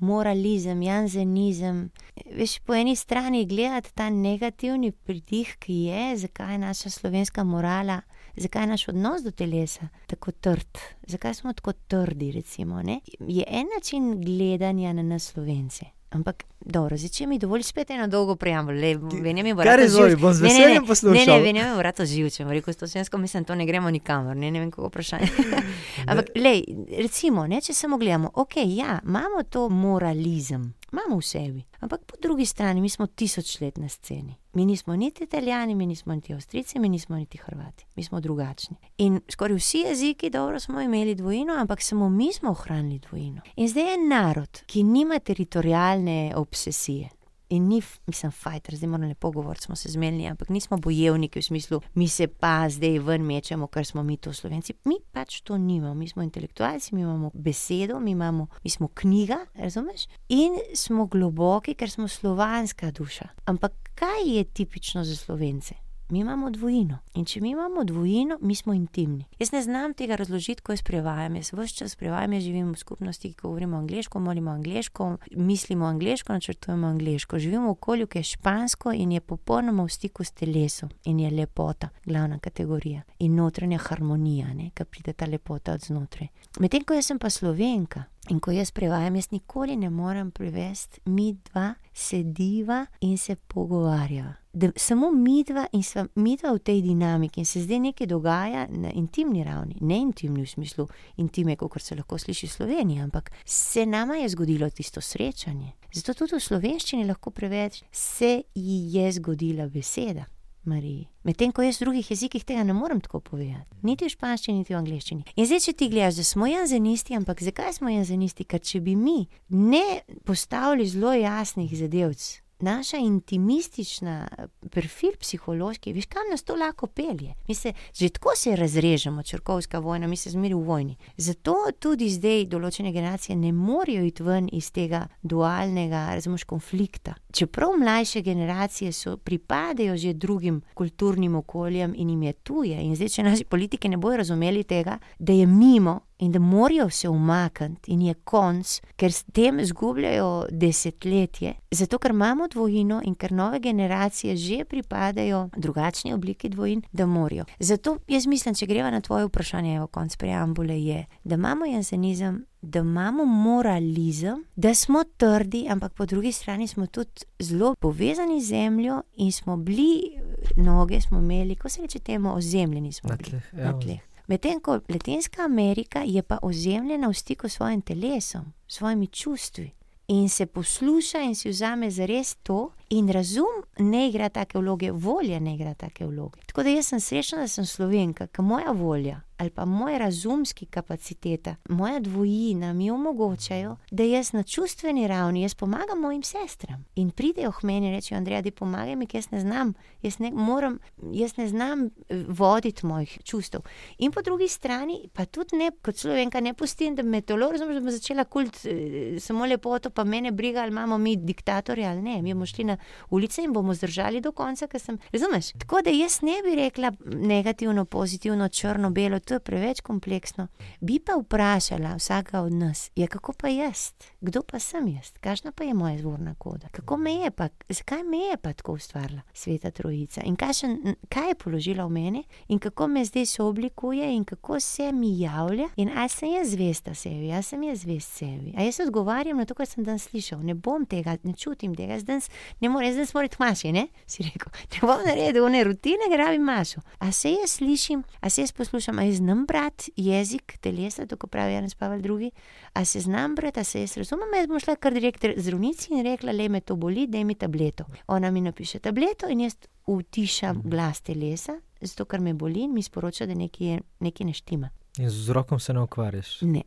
moralizem, janzenizem. Veš, po eni strani gledati ta negativni pridih, ki je, zakaj je naša slovenska morala, zakaj je naš odnos do telesa tako trd, zakaj smo tako trdi, recimo, ne? je en način gledanja na nas slovence. Ampak, dobro, zdaj, če mi dovoliš spet eno dolgo preambul, le vem, mi bo Kar izvoli, živčen. bom z Ne, ne, veseljem ne, poslušal. Ne, ne, vem, mi bo rado živčen, rekel to slovensko, mislim, to ne gremo nikamor, ne, ne vem, kako vprašanje. Ampak, lej, recimo, ne, če samo gledamo, ok, ja, imamo to moralizem, imamo v sebi, ampak po drugi strani, mi smo tisoč let na sceni. Mi nismo niti italijani, mi nismo niti avstrijci, mi nismo niti hrvati, mi smo drugačni. In skoraj vsi jeziki, dobro, smo imeli dvojino, ampak samo mi smo ohranili dvojino. In zdaj je narod, ki nima teritorijalne obsesije. In ni, mislim, fajter, zdaj moramo lepo govoriti, smo se zmenili, ampak nismo bojevniki v smislu, mi se pa zdaj ven mečemo, ker smo mi to slovenci. Mi pač to nimamo, mi smo intelektualci, mi imamo besedo, mi, imamo, mi smo knjiga, razumeš? In smo globoki, ker smo slovanska duša. Ampak kaj je tipično za slovence? Mi imamo dvojino. In če mi imamo dvojino, mi smo intimni. Jaz ne znam tega razložiti, ko jaz prevajam. Jaz vse čas prevajam, jaz živim v skupnosti, ki govorimo angliško, molimo angliško, mislimo angliško, načrtujemo angliško. Živim v okolju, ki je špansko in je popolnoma v stiku s telesom in je lepota, glavna kategorija. In notranja harmonija, ki pride ta lepota od znotraj. Medtem ko jaz sem pa slovenka. In ko jaz prevajam, jaz nikoli ne morem prevesti, mi dva sediva in se pogovarjava. Da, samo mi dva in sva mi dva v tej dinamiki in se zdaj nekaj dogaja na intimni ravni, ne intimni v smislu intime, kot se lahko sliši v Sloveniji, ampak se nama je zgodilo tisto srečanje. Zato tudi v slovenščini lahko preveč se ji je zgodila beseda. Medtem ko jaz v drugih jezikih tega ne morem tako povedati, niti v španščini, niti v angleščini. In zdaj, če ti gledaš, da smo janzenisti, ampak zakaj smo janzenisti? Ker če bi mi ne postavili zelo jasnih zadevc, naša intimistična profil psihološki, veš, kam nas to lahko pelje. Mi se že tako se razrežemo, črkovska vojna, mi se zmeri v vojni. Zato tudi zdaj določene generacije ne morejo iti ven iz tega dualnega, razumeš, konflikta. Čeprav mlajše generacije so, pripadajo že drugim kulturnim okoljem in jim je tuje. In zdaj, če naši politiki ne bojo razumeli tega, da je mimo in da morajo se umakniti in je konc, ker s tem izgubljajo desetletje, zato ker imamo dvojino in ker nove generacije že pripadajo drugačni obliki dvojin, da morajo. Zato jaz mislim, če greva na tvoje vprašanje, evo konc preambule, je, da imamo jansenizem. Da imamo moralizem, da smo trdi, ampak po drugi strani smo tudi zelo povezani z zemljo in smo bili, noge smo imeli, ko se reče temu, ozemljeni smo Na tleh, na tleh. Medtem ko Latinska Amerika je pa ozemljena v stiku s svojim telesom, s svojimi čustvi. In se posluša in si vzame za res to, in razum ne igra take vloge, volja ne igra take vloge. Tako da jaz sem srečna, da sem slovenka, ker moja volja ali pa moja razumski kapaciteta, moja dvojina mi omogočajo, da jaz na čustveni ravni, jaz pomagam mojim sestram in pridejo k meni in rečejo: Andreja, di pomagaj mi, ker jaz ne znam, jaz ne moram, jaz ne znam eh, voditi mojih čustev. In po drugi strani pa tudi ne, kot slovenka, ne pustim, da me tolo, razumem, da bom začela kult eh, samo lepoto, pa mene briga, ali imamo mi diktatorje ali ne. Mi bomo šli na ulice in bomo zdržali do konca, ker sem. Razumeš? Tako da jaz ne bi rekla negativno, pozitivno, črno, belo, to je preveč kompleksno. Bi pa vprašala vsaka od nas, ja, kako pa jaz, kdo pa sem jaz, kakšna pa je moja zvorna koda, kako me je pa, zakaj me je pa tako ustvarila sveta trojica? In kakšen, kaj je položila v mene in kako me zdaj sooblikuje? In kako se mi javlja? In ali sem jaz zvesta sebi, ali sem jaz zvest sebi. A jaz odgovarjam na to, kar sem danes slišal, ne bom tega, ne čutim tega, danes ne morem, jaz danes moram iti k maši, ne? Si rekel, ne bom naredil one rutine, ker rabim mašo. A se jaz slišim, a se jaz poslušam, a jaz znam brati jezik telesa, tako pravi Janez Pavel II, a se znam brati, a se jaz razumem, jaz bom šla kar direkt zdravnici in rekla, le me to boli, daj mi tableto. Ona mi napiše tableto in jaz utišam glas telesa, zato ker me boli in mi sporoča, da nekaj, nekaj ne štima. In z vzrokom se ne ukvarjaš. Ne.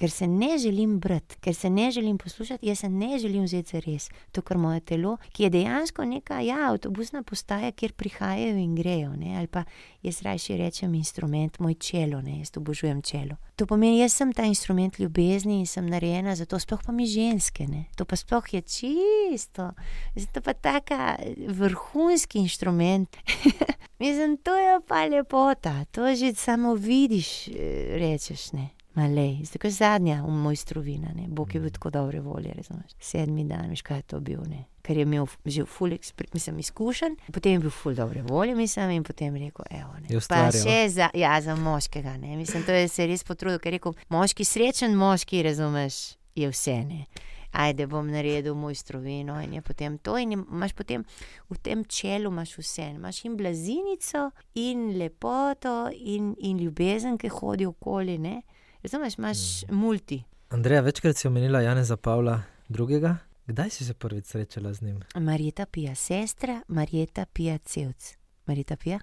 Ker se ne želim brati, ker se ne želim poslušati, jaz se ne želim vzeti za res. To, kar moje telo, ki je dejansko neka ja, avtobusna postaja, kjer prihajajo in grejo. Ne? Ali pa jaz rajši rečem instrument, moj čelo, ne? jaz obožujem čelo. To pomeni, jaz sem ta instrument ljubezni in sem narejena za to, sploh pa mi ženske. Ne? To pa sploh je čisto, zato pa taka vrhunski instrument. Mislim, to je pa lepota, to že samo vidiš, eh, rečeš ne. Malej, zdaj je zadnja v mojstrovina, ne. Bog je bil tako dobre volje, razumeš. Sedmi dan, veš, kaj je to bil, ne. Ker je imel že ful mislim, izkušenj, potem je bil ful dobre volje, mislim, in potem rekel, evo, ne. Pa še za, ja, za moškega, ne. Mislim, to je se res potrudil, ker je rekel, moški, srečen moški, razumeš, je vse, ne. Ajde, bom naredil mojstrovino in je potem to in je- imaš potem v tem čelu imaš vse, imaš in blazinico in lepoto in, in ljubezen, ki hodi okoli, ne. Razumeš, imaš multi. Andreja, večkrat si omenila Janeza Pavla II. Kdaj si se prvič srečala z njim? Marjeta pija sestra, Marjeta pija cevc. Marjeta pija?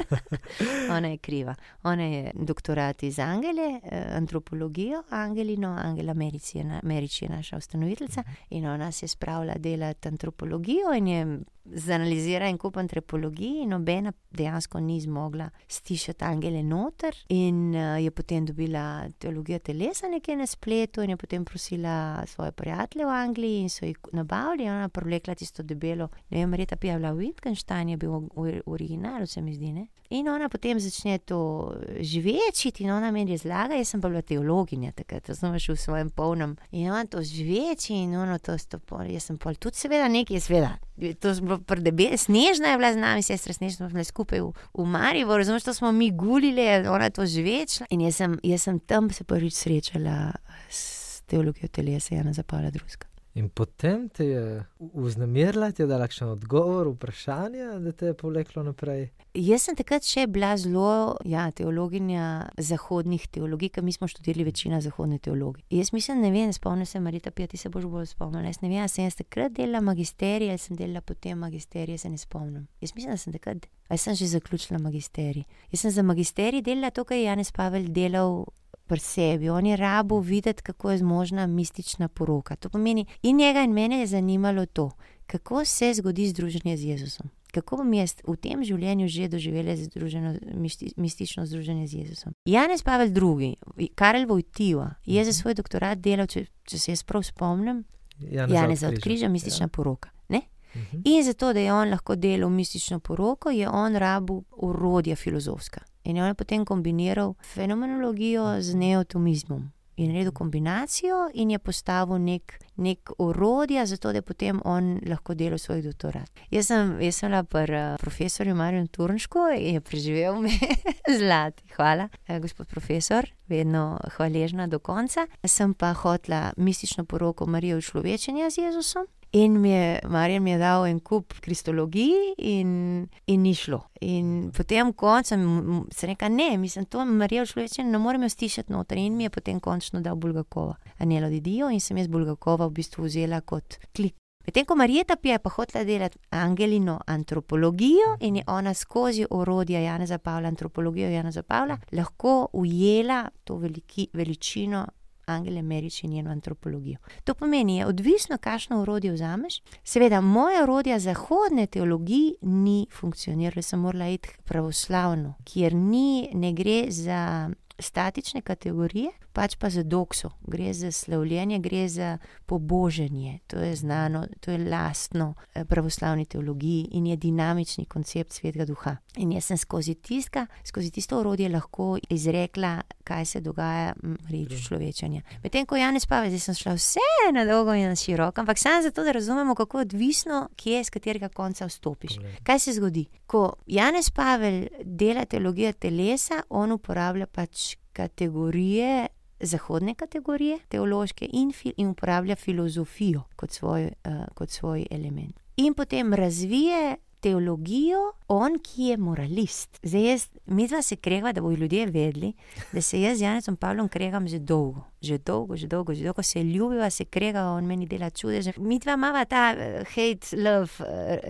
Ona je kriva. Ona je doktorat iz Angele, eh, antropologijo, Angelino, Angela Merič je, na, Merič je naša ustanoviteljica in ona se je spravila delati antropologijo in je zanalizirala en kup antropologij in nobena dejansko ni zmogla stišati Angele noter in eh, je potem dobila teologijo telesa nekje na spletu in je potem prosila svoje prijatelje v Angliji in so jih nabavili ona privlekla tisto debelo, ne vem, Marjeta Pija je bila Wittgenstein, je bil originalu, se mi zdi, ne. In ona potem začne to žvečiti in ona meni razlaga, jaz sem pa bila teologinja takrat, razumeš, v svojem polnem. In ona to žveči in ono to sto pol, jaz sem pol tudi seveda nekaj, seveda. To smo bilo predebel, snežna je bila z nami, sestra snežna, smo bile skupaj v, v Mariboru, razumeš, to smo mi gulile, ona to žvečila. In jaz sem, jaz sem tam se prvič srečala s teologijo telesa Jana Zapala Druska. In potem te je vznemirila, ti je dala kakšen odgovor, vprašanje, da te je povleklo naprej. Jaz sem takrat še bila zelo, ja, teologinja zahodnih teologij, ker mi smo študirali večina zahodne teologije. Jaz mislim, ne vem, spomnim se, Marita Pija, ti se boš bolj spomnila. Jaz ne vem, sem jaz takrat delala magisterij ali sem delala potem magisterij, se ne spomnim. Jaz mislim, da sem takrat, ali sem že zaključila magisterij. Jaz sem za magisterij delala to, kar je Janez Pavel delal pri sebi. On je rabo videti, kako je možna mistična poroka. To pomeni, in njega in mene je zanimalo to, kako se zgodi združenje z Jezusom. Kako bom jaz v tem življenju že doživela združeno, misti, mistično združenje z Jezusom? Janez Pavel II., Karel Vojtiva, je za svoj doktorat delal, če, če se jaz prav spomnim, Janeza od križa, mistična poroka. Ne? Ja. Mhm. In zato, da je on lahko delal mistično poroko, je on rabu urodja filozofska. In je on potem kombiniral fenomenologijo z neotomizmom. In naredil kombinacijo, in je postavil nek, nek urodja, zato da je potem on lahko delal svoj doktorat. Jaz sem, jaz sem bila pri uh, profesorju Marju Turnšku in je preživel me zlati. Hvala, eh, gospod profesor, vedno hvaležna do konca. Sem pa hotla mistično poroko Marijo človečenja z Jezusom. In mi je, Marjan mi je dal en kup kristologij, in, in ni šlo. In potem koncem se reka, ne, mislim, to Marijo človečenje ne morem jo stišati noter. In mi je potem končno dal Bulgakova, Anelo Didijo, in sem jaz Bulgakova v bistvu vzela kot klik. Medtem ko Marijeta Pija je pa hotela delati Angelino antropologijo in je ona skozi orodja Janeza Pavla, antropologijo Janeza Pavla, lahko ujela to veliki, veličino Angele Merič in njeno antropologijo. To pomeni, je odvisno, kakšno orodje vzameš. Seveda, moja orodja zahodne teologije ni funkcionirala, sem morala iti pravoslavno, kjer ni, ne gre za statične kategorije, pač pa za dokso, gre za slavljenje, gre za poboženje. To je znano, to je lastno eh, pravoslavni teologiji in je dinamični koncept svetega duha. In jaz sem skozi tiska, skozi tisto orodje lahko izrekla, kaj se dogaja reči človečanja. Medtem ko Janez Pavel, zdaj sem šla vse na dolgo in na široko, ampak samo zato, da razumemo, kako je odvisno, kje z katerega konca vstopiš. Kaj se zgodi? Ko Janez Pavel dela teologijo telesa, on uporablja pač kategorije. Zahodne kategorije, teološke, in, fi, in uporablja filozofijo kot svoj, uh, kot svoj element. In potem razvije teologijo, on, ki je moralist. Zdaj, jaz, mi dva se kregava, da bodo ljudje vedeli, da se jaz z Janezom Pavlom kregam že dolgo. Že dolgo, že dolgo, že dolgo se ljubiva, se kregava, on meni dela čudeže. Mi dva imamo ta uh, hate-love uh,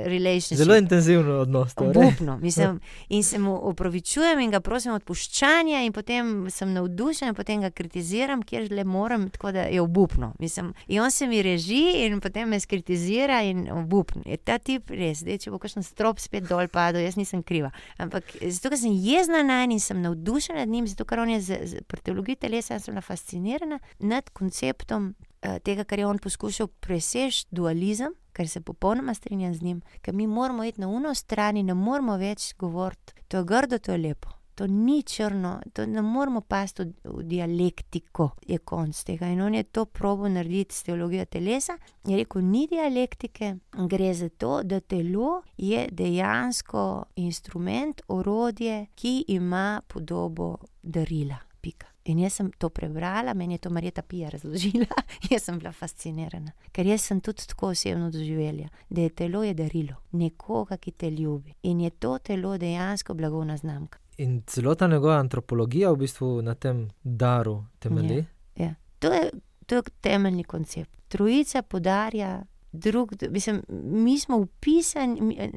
relationship. Zelo intenzivno odnos. torej. Obupno, mislim, in se mu opravičujem in ga prosim odpuščanja, in potem sem navdušen, potem ga kritiziram, kjer le moram, tako da je obupno. Mislim, in on se mi reži, in potem me skritizira, in obupno. Je ta tip res, zdaj, če bo kakšen strop spet dol padel, jaz nisem kriva. Ampak zato, ker sem jezna na en in sem navdušena nad njim, zato, ker on je z, z, pri teologiji telesa, jaz sem bila fascinirana nad konceptom uh, tega, kar je on poskušal preseči, dualizem. Ker se popolnoma strinjam z njim, ker mi moramo iti na uno stran in ne moramo več govoriti, to je grdo, to je lepo. To ni črno, to ne moramo pasti v, v dialektiko, je konc tega. In on je to probo narediti s teologijo telesa. Je rekel, ni dialektike, gre za to, da telo je dejansko instrument, orodje, ki ima podobo darila. Pika. In jaz sem to prebrala, meni je to Marjeta Pija razložila, jaz sem bila fascinirana. Ker jaz sem tudi tako osebno doživela, da je telo je darilo nekoga, ki te ljubi. In je to telo dejansko blagovna znamka. In celotna njegova antropologija v bistvu na tem daru temelji. Ja. To, je, to je temeljni koncept. Trojica podarja. Drug, mislim, mi smo upisani,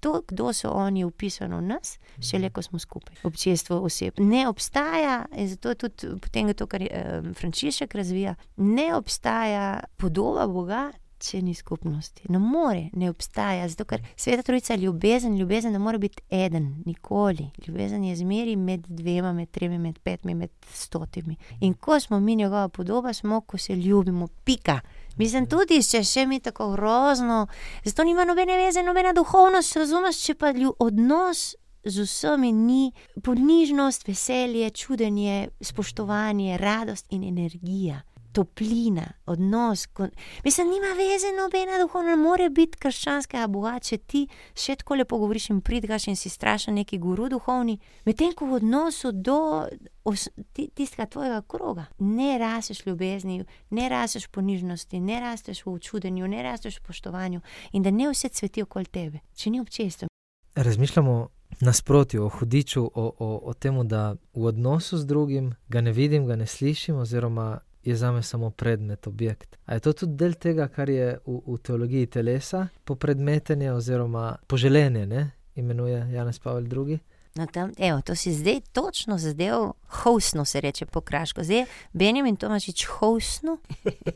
to, kdo so oni, je upisano v nas, šele ko smo skupaj, občestvo oseb. Ne obstaja, in zato je tudi potem to, kar je eh, Frančišek razvija, ne obstaja podoba Boga, če ni skupnosti. Ne more, ne obstaja, zato ker sveta trojica je ljubezen, ljubezen ne more biti eden, nikoli. Ljubezen je zmeri med dvema, med tremi, med petimi, med stotimi. In ko smo mi njegova podoba, smo, ko se ljubimo, pika. Mislim tudi, če še mi tako grozno, zato nima nobene veze, nobena duhovnost, razumeš, če pa ljub, odnos. Z vsemi ni ponižnost, veselje, čudenje, spoštovanje, radost in energija toplina, odnos. Kon... Mislim, nima veze, nobena duhovna, ne more biti krščanskega Boga, če ti še tako lepo govoriš in pridgaš in si strašen neki guru duhovni, medtem ko v odnosu do os... tistega tvojega kroga ne rasteš ljubezni, ne rasteš ponižnosti, ne rasteš v čudenju, ne rasteš v spoštovanju in da ne vse cveti okoli tebe, če ni občestvo. Razmišljamo. Nasprotju, o hudiču, o, o, o tem, da v odnosu z drugim ga ne vidim, ga ne slišim, oziroma je za me samo predmet, objekt. A je to tudi del tega, kar je v, v teologiji telesa, popredmetenje oziroma poželenje, ne? imenuje Janez Pavel II. No, tam, evo, to si zdaj točno zadev, hostno se reče po kraško. Zdaj, Benjamin Tomačič, hostno.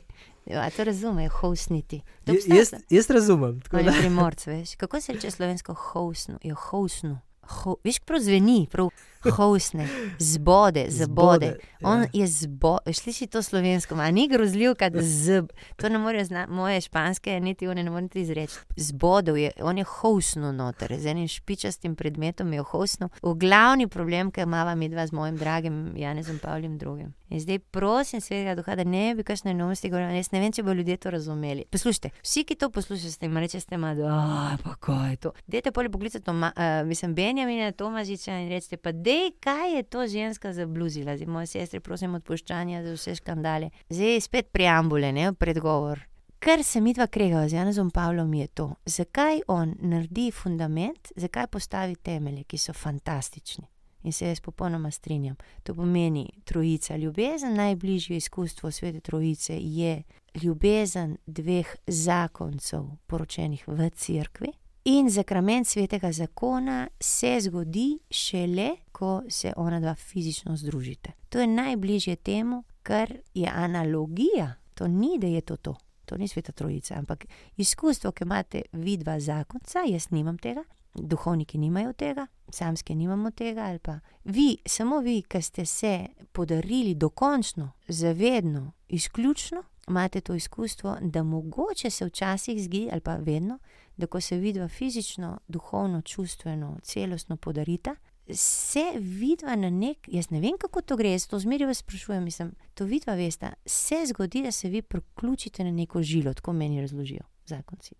Ja, to razumejo, hostniti. Jaz, jaz razumem. Primorc, veš, kako se reče slovensko hostno? Je hostno. Ho, veš, prav zveni, prav hostne, zbode, zabode. zbode On ja. je zbode, sliši to slovensko, a ni grozljiv, kad zb. To ne more znati, moje španske, niti one ne morete izreči. Zbodel je, on je hostno noter, z enim špičastim predmetom je hostno. V glavni problem, ki imamo mi dva z mojim dragim Janezom Pavljem II. In zdaj prosim svetega duha, da ne bi kakšne neumnosti govorili. Jaz ne vem, če bo ljudje to razumeli. Poslušajte, vsi, ki to poslušate, jim rečete, da je pa kaj je to. Dajte polje poklicati, uh, mislim, Benjamina Tomažiča in rečete, pa dej, kaj je to ženska zabluzila. Zdaj, moje sestre, prosim, odpuščanja za vse škandale. Zdaj spet preambule, ne predgovor. Kar se mi dva krega z Janezom Pavlom je to, zakaj on naredi fundament, zakaj postavi temelje, ki so fantastični in se jaz popolnoma strinjam. To pomeni trojica. Ljubezen, najbližje izkustvo svete trojice je ljubezen dveh zakoncev, poročenih v cerkvi. In zakrament svetega zakona se zgodi šele, ko se ona dva fizično združite. To je najbližje temu, kar je analogija. To ni, da je to to. To ni sveta trojica, ampak izkustvo, ki imate vidva zakonca, jaz nimam tega, duhovniki nimajo tega, samske nimamo tega, ali pa vi, samo vi, ki ste se podarili dokončno, zavedno, izključno, imate to izkustvo, da mogoče se včasih zgodi, ali pa vedno, da ko se vidva fizično, duhovno, čustveno, celostno podarita. Se vidva na nek, jaz ne vem, kako to gre, jaz to zmeraj sprašujem, mislim, to vidva veste, se zgodi, da se vi priključite na neko žilo, tako meni razložijo zakonci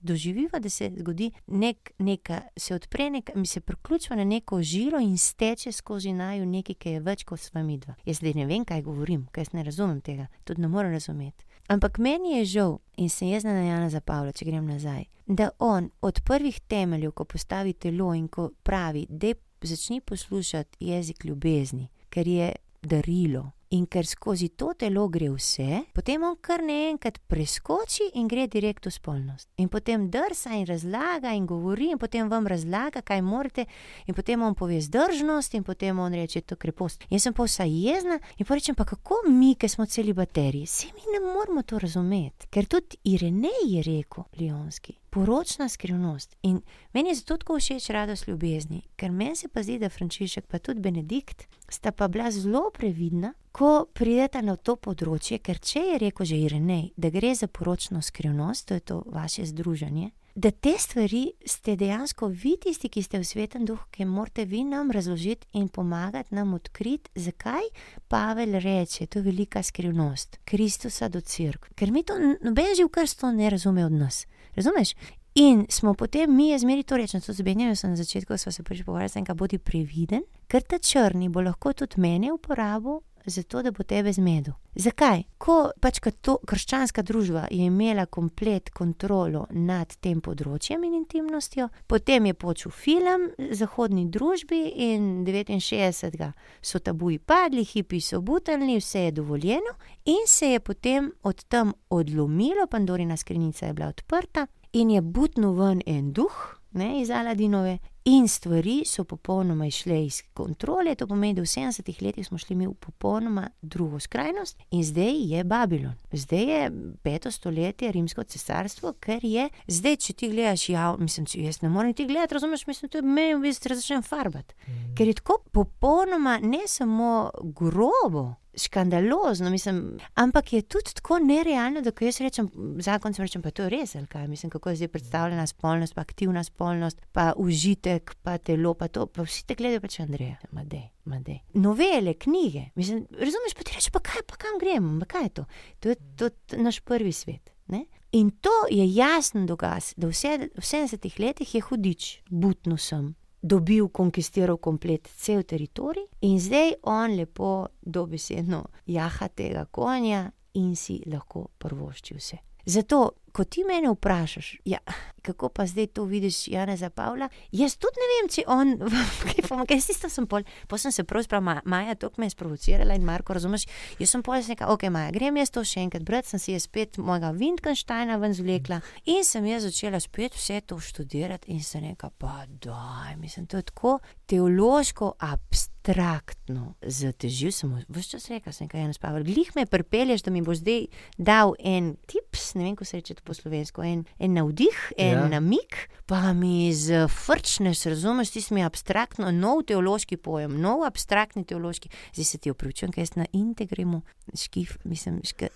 doživiva, da se zgodi nek, neka, se odpre, neka, mi se priključuje na neko žiro in steče skozi naju nekaj, ki je več kot sva mi dva. Jaz zdaj ne vem, kaj govorim, ker ne razumem tega, tudi ne morem razumeti. Ampak meni je žal, in sem jaz na Jana za Pavla, če grem nazaj, da on od prvih temeljev, ko postavi telo in ko pravi, da začni poslušati jezik ljubezni, ker je darilo, In ker skozi to telo gre vse, potem on kar naenkrat preskoči in gre direkt v spolnost. In potem drsa in razlaga in govori, in potem vam razlaga, kaj morate, in potem on pove zdržnost, in potem on reče: To je krepost. Jaz sem pa vsa jezna in pa rečem: Pa kako mi, ki smo celi bateriji, se mi ne moramo to razumeti. Ker tudi Irenej je rekel, Lionski. Poročna skrivnost. In meni je zato tako všeč radost ljubezni, ker meni se pa zdi, da Frančišek, pa tudi Benedikt, sta pa bila zelo previdna, ko pridete na to področje, ker če je rekel že Irenej, da gre za poročno skrivnost, to je to vaše združenje, da te stvari ste dejansko vi, tisti, ki ste v svetem duhu, ki morate vi nam razložiti in pomagati nam odkriti, zakaj Pavel reče, to je velika skrivnost Kristusa do crkve. Ker mi to, noben živ krsto ne razume od nas. Razumeš? In smo potem, mi je zmeri to reči, to zbenjajo sem na začetku, sva se prvič pogovarjala, da bodi previden, ker ta črni bo lahko tudi mene uporabil zato, da bo tebe zmedel. Zakaj? Ko pač to krščanska družba je imela komplet kontrolo nad tem področjem in intimnostjo, potem je počel film zahodni družbi in 69. so tabuji padli, hipi so butelni, vse je dovoljeno in se je potem od tam odlomilo, Pandorina skrinjica je bila odprta in je butno ven en duh, ne iz Aladinove, In stvari so popolnoma išle iz kontrole, to pomeni, da v 70-ih letih smo šli mi v popolnoma drugo skrajnost, in zdaj je Babilon. Zdaj je peto stoletje rimsko cesarstvo, ker je zdaj, če ti gledaš, ja, mislim, če jaz ne morem ti gledati, razumeš, mislim, da me v bistvu začnem farbati. Mm. Ker je tako popolnoma ne samo grobo škandalozno, mislim, ampak je tudi tako nerealno, da ko jaz rečem, zakon sem rečem, pa to je res, ali kaj, mislim, kako je zdaj predstavljena spolnost, pa aktivna spolnost, pa užitek, pa telo, pa to, pa vsi te gledajo, pač Andreja, made, made. Novele, knjige, mislim, razumeš, pa ti rečeš, pa kaj, pa kam gremo, pa kaj je to? To je to naš prvi svet. Ne? In to je jasno dokaz, da v 70-ih letih je hudič, butno sem, dobil, konkistiral komplet cel teritorij in zdaj on lepo dobesedno jaha tega konja in si lahko prvošči vse. Zato, ko ti mene vprašaš, ja, kako pa zdaj to vidiš, Jana za Pavla, jaz tudi ne vem, če on, kaj pa kaj si tam pol, pa sem se prav sprav, Maja, to me je sprovocirala in Marko, razumeš, jaz sem pol rekel, ok, Maja, grem jaz to še enkrat, brat sem si je spet mojega Wittgensteina ven zvlekla in sem jaz začela spet vse to študirati in se neka, pa daj, mislim, to je tako teološko abstraktno zatežil, sem vse čas rekel, sem kaj eno spavil. Glih me pripelješ, da mi boš zdaj dal en tips, ne vem, kako se reče po slovensko, en, en navdih, en ja. namik, pa mi zfrčneš, razumeš, ti si mi abstraktno, nov teološki pojem, nov abstraktni teološki. Zdaj se ti opravičujem, ker jaz na integrimu, škif, mislim, ška,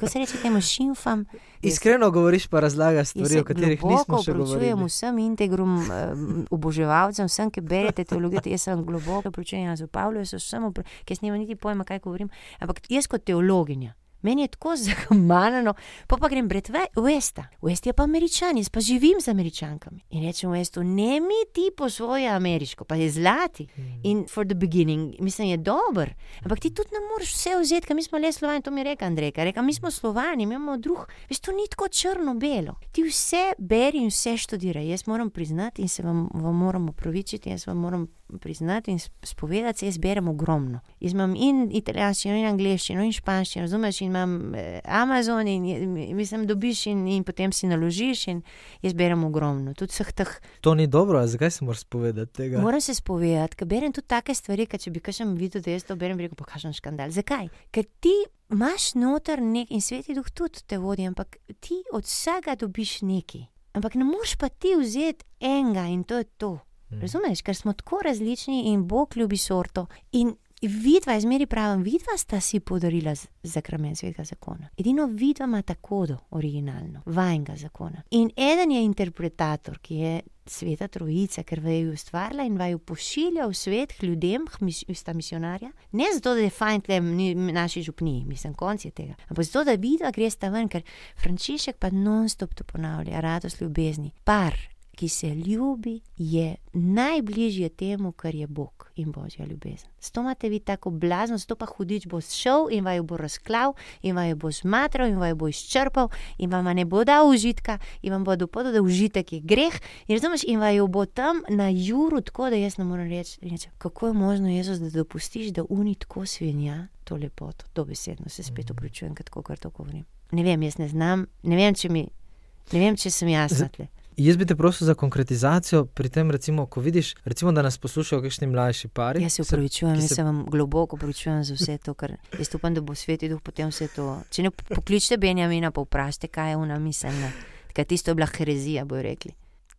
ko se reče temu šimfam. Iskreno govoriš, pa razlagaš stvari, o katerih nismo še govorili. Opravičujem vsem integrum, uh, oboževalcem, vsem, ki berete teologijo, jaz sem globoko to pričenja z Pavlom, so samo, ker snima niti pojma, kaj govorim. Ampak jaz kot teologinja, Meni je tako zahmalno, pa pa grem v Westa. West je pa američan, jaz pa živim z američankami. In rečem Westu, ne mi ti po svoje ameriško, pa je zlati. Mm. In for the beginning, mislim, je dober. Ampak ti tudi ne moreš vse vzeti, ker mi smo le slovani, to mi reka Andrej. Reka, mi smo slovani, mi imamo drug. Veš, to ni tako črno-belo. Ti vse beri in vse študiraj. Jaz moram priznati in se vam, vam moram upravičiti, jaz vam moram priznati in spovedati, jaz berem ogromno. Jaz imam in italijanščino, in angliščino, in španščino, razumeš, in imam eh, Amazon, in mislim, dobiš in, in potem si naložiš, in jaz berem ogromno. Teh... To ni dobro, zakaj se moraš spovedati tega? Moram se spovedati, ker berem tudi take stvari, ker če bi kažem videl, da jaz to berem, bi rekel, pokažem škandal. Zakaj? Ker ti imaš noter nek in sveti duh tudi te vodi, ampak ti od vsega dobiš nekaj. Ampak ne moreš pa ti vzeti enega in to je to. Mm. Razumeš, ker smo tako različni in Bog ljubi sorto. In vidva, izmeri pravim, vidva sta si podarila zakramen svetega zakona. Edino vidva ima tako do originalno, vajnega zakona. In eden je interpretator, ki je sveta trojica, ker vaju ustvarila in vaju pošilja v svet k ljudem, sta misionarja. Ne zato, da je fajn tlem naši župni, mislim, konc je tega. Ampak zato, da vidva gre sta ven, ker Frančišek pa non-stop to ponavlja, radost ljubezni. Par, ki se ljubi, je najbližje temu, kar je Bog in Božja ljubezen. Zato imate vi tako blazno, zato pa hudič bo šel in vaju bo razklav, in vaju bo zmatral, in vaju bo izčrpal, in vam ne bo dal užitka, in vam bo dopovedal, da užitek je greh. In razumeš, in vaju bo tam na juru, tako da jaz ne morem reči, reči kako je možno, Jezus, da dopustiš, da uni tako svinja to lepoto, to besedno se spet opričujem, kako to govorim. Ne vem, jaz ne znam, ne vem, če mi. Ne vem, če sem jasna. Jaz bi te prosil za konkretizacijo pri tem, recimo, ko vidiš, recimo, da nas poslušajo kakšni mlajši pari. Jaz se upravičujem, jaz se... se vam globoko upravičujem za vse to, ker jaz upam, da bo svet duh potem vse to. Če ne pokličete Benjamina, pa vprašajte, kaj je ona miselna. Kaj tisto je bila herezija, bojo rekli.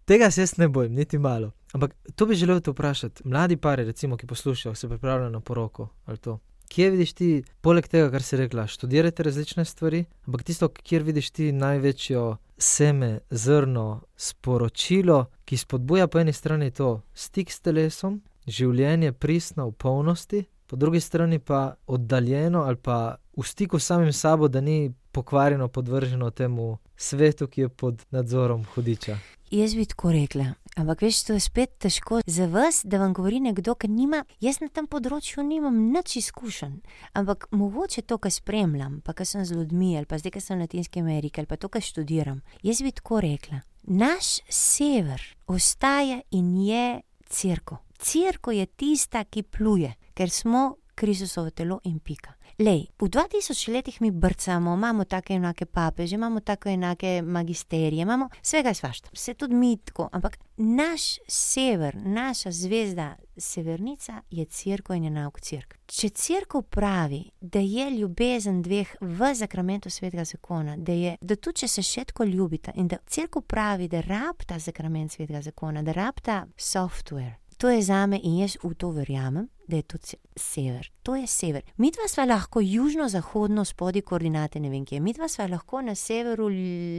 Tega se jaz ne bojim, niti malo. Ampak to bi želel te vprašati. Mladi pari, recimo, ki poslušajo, se pripravljajo na poroko ali to. Kje vidiš ti, poleg tega, kar si rekla, študirate različne stvari, ampak tisto, kjer vidiš ti največjo seme, zrno, sporočilo, ki spodbuja po eni strani to stik s telesom, življenje pristno v polnosti, po drugi strani pa oddaljeno ali pa v stiku s samim sabo, da ni pokvarjeno podvrženo temu svetu, ki je pod nadzorom hudiča. Jaz bi tako rekla, ampak veš, to je spet težko za vas, da vam govori nekdo, ki nima, jaz na tem področju nimam nič izkušenj, ampak mogoče to, kar spremljam, pa kar sem z ljudmi ali pa zdaj, ker sem v Latinski Ameriki ali pa to, kar študiram. Jaz bi tako rekla, naš sever ostaja in je crkva. Crkva je tista, ki pluje, ker smo Kristusovo telo in pika. Lej, v 2000 letih mi brcamo, imamo take enake papeže, imamo tako enake magisterije, imamo vse svašta, vse tudi mi tako, ampak naš sever, naša zvezda, severnica je crkva in je nauk crkve. Če crkva pravi, da je ljubezen dveh v zakramentu svetega zakona, da, je, da tudi če se še tako ljubita in da crkva pravi, da rabta zakrament svetega zakona, da rabta software. To je za me in jaz v to verjamem, da je to sever. To je sever. Mi dva sva lahko južno, zahodno, spodaj koordinate, ne vem kje. Mi dva sva lahko na severu,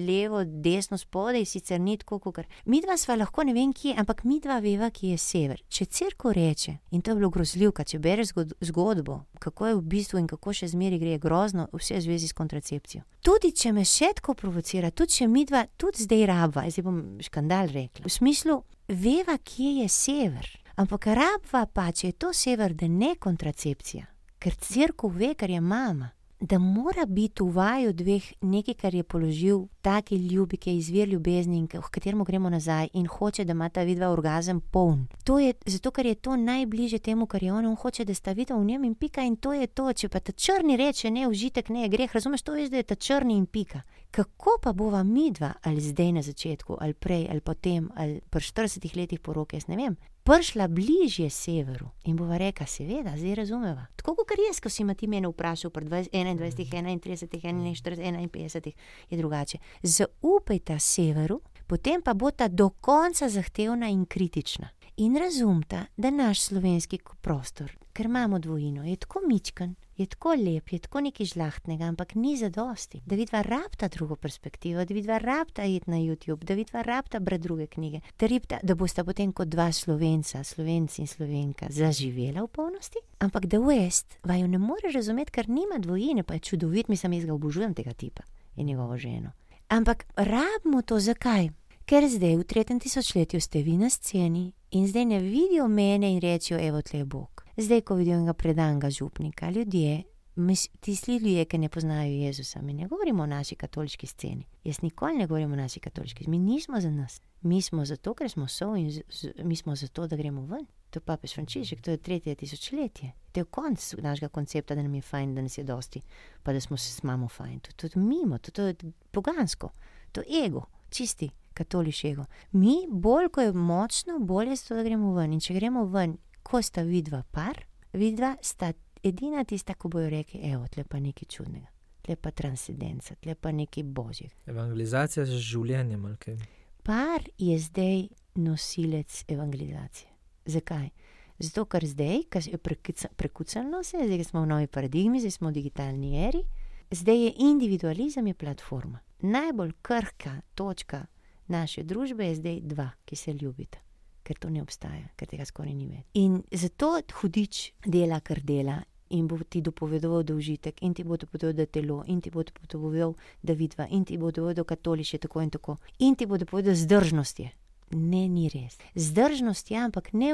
levo, desno, spodaj, sicer ni tako, kot kar. Mi dva sva lahko ne vem kje, ampak mi dva veva, ki je sever. Če crkva reče, in to je bilo grozljivka, če bereš zgodbo, kako je v bistvu in kako še zmeri gre, je grozno, vse v zvezi s kontracepcijo. Tudi če me še tako provocira, tudi če mi dva, tudi zdaj rabva, zdaj bom škandal rekla. V smislu, veva, kje je sever. Ampak rabva pa, če je to sever, da ne kontracepcija, ker crkva ve, kar je mama, da mora biti v vaju dveh nekaj, kar je položil taki ljubi, ki je izvir ljubezni in v katerem gremo nazaj in hoče, da ima ta vidva orgazem poln. To je zato, ker je to najbližje temu, kar je on, on hoče, da sta vidva v njem in pika in to je to. Če pa ta črni reče, ne užitek, ne greh, razumeš, to je, da je ta črni in pika. Kako pa bova midva, ali zdaj na začetku, ali prej, ali potem, ali po 40 letih poroke, jaz ne vem, prišla bližje severu in bova rekla, seveda, zdaj razumeva. Tako kot jaz, ko si me ti meni vprašal, pred 21, 31, 41, 51, je drugače. Zaupajte severu, potem pa bo ta do konca zahtevna in kritična. In razumta, da naš slovenski prostor, ker imamo dvojino, je tako mičken, je tako lep, je tako nekaj žlahtnega, ampak ni za dosti. Da vidva rabta drugo perspektivo, da vidva rabta iti na YouTube, da vidva rabta brati druge knjige, ripta, da boste potem kot dva slovenca, slovenci in slovenka, zaživela v polnosti. Ampak da West vaju ne more razumeti, ker nima dvojine, pa je čudovit, mislim, jaz ga obožujem tega tipa in njegovo ženo. Ampak rabimo to zakaj? Ker zdaj v tretjem tisočletju ste vi na sceni in zdaj ne vidijo mene in rečejo, evo tle je Bog. Zdaj, ko vidijo enega predanga župnika, ljudje, tisti ljudje, ki ne poznajo Jezusa, mi ne govorimo o naši katoliški sceni. Jaz nikoli ne govorim o naši katoliški mi nismo za nas. Mi smo zato, ker smo so in z, z, mi smo zato, da gremo ven. To je papež Frančišek, to je tretje tisočletje. To je konc našega koncepta, da nam je fajn, da nas je dosti, pa da smo se s mamo fajn. To, to je mimo, to, to je pogansko, to je ego, čisti katoliški ego. Mi, bolj ko je močno, bolje je to, da gremo ven. In če gremo ven, ko sta vidva par, vidva sta edina tista, ko bojo rekli: Evo, tle pa nekaj čudnega, tle pa transcendenca, tle pa nekaj božjega. Evangelizacija z življenjem, ali kaj? Par je zdaj nosilec evangelizacije. Zakaj? Zato, ker zdaj, ker je prekucano vse, zdaj smo v novi paradigmi, zdaj smo v digitalni eri, zdaj je individualizem je platforma. Najbolj krhka točka naše družbe je zdaj dva, ki se ljubita ker to ne obstaja, ker tega skoraj ni več. In zato hudič dela, kar dela. In bo ti dopovedoval, užitek, in ti bo dopovedoval, da je telo, in ti bo dopovedoval, da vidva, in ti bo dopovedoval, da je tako in tako. In ti bo dopovedoval, zdržnost. Je. Ne, ni res. Zdržnost je, ampak ne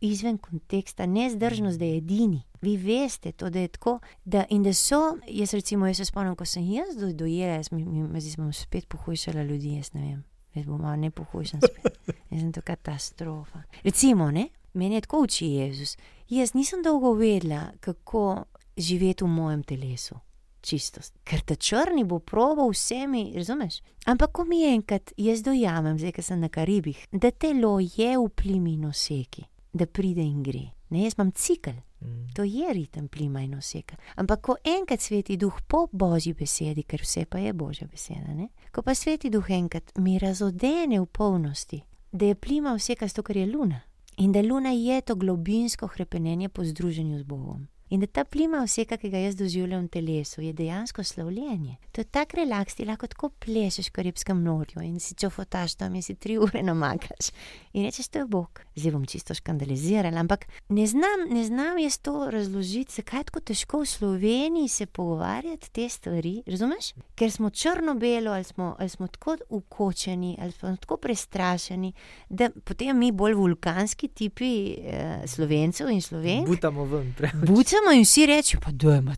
izven konteksta, ne zdržnost, da je edini. Vi veste, to, da je tako. Da, in da so, jaz recimo, jaz se spomnim, ko sem jaz dojela, jaz mi, mi, mi smo spet pohujšala ljudi, jaz ne vem. Jaz bom malo ne pohujšan spet. Jaz sem to katastrofa. Recimo, ne? meni je tako uči Jezus. Jaz nisem dolgo vedela, kako živeti v mojem telesu. Čistost. Ker ta črni bo proval vsemi, razumeš? Ampak, ko mi je enkrat, jaz dojamem, zdaj, ker sem na Karibih, da telo je v plimi noseki, da pride in gre. Ne, jaz imam cikl, mm. to je ritem plima in oseka. Ampak, ko enkrat sveti duh po božji besedi, ker vse pa je božja beseda, ne? Ko pa sveti duh enkrat mi razodene v polnosti, da je plima vse, kar je luna. In da luna je to globinsko krepenje po združenju z Bogom. In da ta plima vseka, ki ga jaz doživljam v telesu, je dejansko slavljenje. To je tak relaks, ti lahko tako plešeš v Karibskem morju in si čofotaš tam in si tri ure namakaš. In rečeš, to je Bog. Zdaj bom čisto škandaliziral, ampak ne znam, ne znam jaz to razložiti, zakaj je tako težko v Sloveniji se pogovarjati te stvari. Razumeš? Ker smo črno-belo ali smo, ali smo tako ukočeni ali smo tako prestrašeni, da potem mi bolj vulkanski tipi eh, slovencev in slovenk. Butamo ven, preveč. Bucamo in vsi rečejo, pa dojma.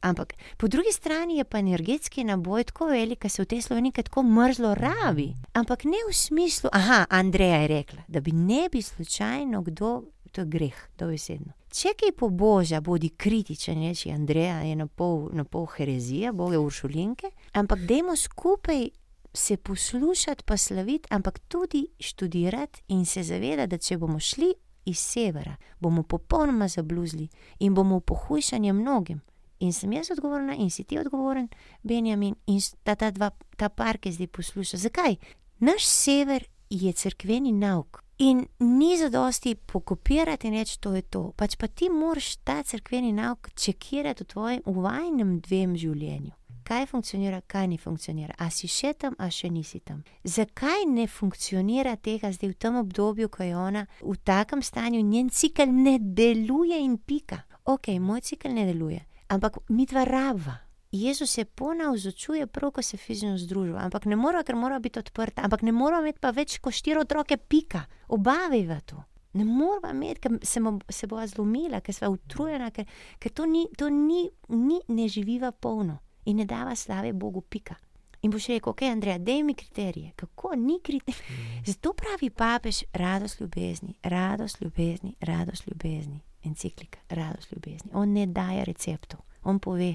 Ampak po drugi strani je pa energetski naboj tako velik, da se v tej Sloveniji tako mrzlo rabi. Ampak ne v smislu, aha, Andreja je rekla, da bi ne bi slučajno kdo, to je greh, dobesedno. Če kaj pobožja, bodi kritičen, reči Andreja je na pol, na pol herezija, boge uršulinke, ampak dajmo skupaj se poslušati, pa slaviti, ampak tudi študirati in se zavedati, da če bomo šli iz severa, bomo popolnoma zabluzili in bomo v pohujšanje mnogim. In sem jaz odgovorna, in si ti odgovoren, Benjamin, in ta, ta dva, ta par, ki zdaj posluša. Zakaj? Naš sever je crkveni nauk. In ni zadosti pokopirati in reči, to je to. Pač pa ti moraš ta crkveni nauk čekirati v tvojem uvajnem dvem življenju. Kaj funkcionira, kaj ne funkcionira. A si še tam, a še nisi tam. Zakaj ne funkcionira tega zdaj v tem obdobju, ko je ona v takem stanju, njen cikl ne deluje in pika. Ok, moj cikl ne deluje, ampak mi dva rava. Jezus se ponavzočuje prav, ko se fizično združuje, ampak ne mora, ker mora biti odprta, ampak ne mora imeti pa več kot štiri otroke, pika, obaviva to. Ne moramo imeti, ker se, se bo zlomila, ker smo utrujena, ker, ker to, ni, to ni, ni, ne živiva polno in ne dava slave Bogu, pika. In boš rekel, ok, Andrej, dej mi kriterije, kako ni kriterij. Zato pravi papež, radost ljubezni, radost ljubezni, radost ljubezni, enciklika, radost ljubezni. On ne daje receptov, on pove,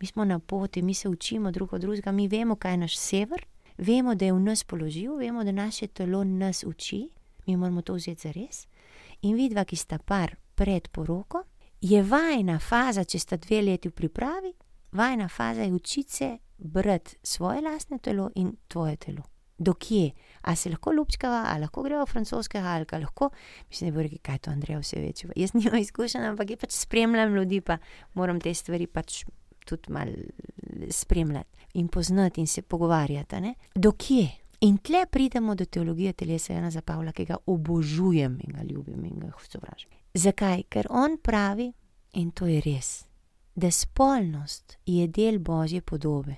mi smo na poti, mi se učimo drug od drugega, mi vemo, kaj je naš sever, vemo, da je v nas položil, vemo, da naše telo nas uči, mi moramo to vzeti za res. In vidva, ki sta par pred poroko, je vajna faza, če sta dve leti v pripravi, vajna faza je učiti se brati svoje lastne telo in tvoje telo. Dokje, a se lahko lupčkava, a lahko greva v francoskega, ali ka lahko, mislim, da bo rekel, kaj to Andrej vse več. Jaz nimam izkušenj, ampak je pač spremljam ljudi, pa moram te stvari pač tudi malo spremljati in poznati in se pogovarjati. ne. Dokje? In tle pridemo do teologije telesa Jana Zapavla, ki ga obožujem in ga ljubim in ga sovražim. Zakaj? Ker on pravi, in to je res, da spolnost je del božje podobe.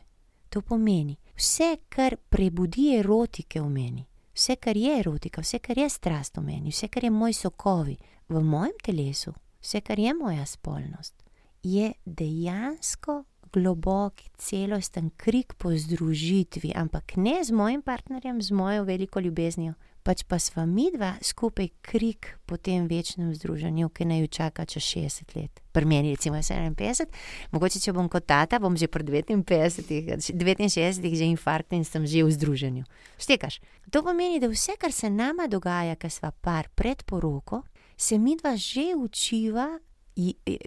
To pomeni, vse, kar prebudi erotike v meni, vse, kar je erotika, vse, kar je strast v meni, vse, kar je moj sokovi v mojem telesu, vse, kar je moja spolnost, je dejansko globok, celosten krik po združitvi, ampak ne z mojim partnerjem, z mojo veliko ljubeznijo, pač pa sva mi dva skupaj krik po tem večnem združenju, ki naj jo čaka čez 60 let. Pri meni, recimo, je 57, mogoče če bom kot tata, bom že pri 59, 69 že infarkt in sem že v združenju. Štekaš. To pomeni, da vse, kar se nama dogaja, ker sva par pred poroko, se mi dva že učiva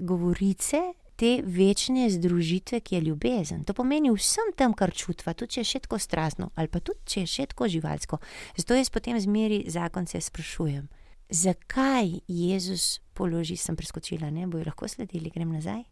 govorice te večne združitve, ki je ljubezen. To pomeni vsem tem, kar čutva, tudi če je še tako strastno, ali pa tudi če je še tako živalsko. Zato jaz potem zmeri zakonce sprašujem, zakaj Jezus položi, sem preskočila, ne bojo lahko sledili, grem nazaj.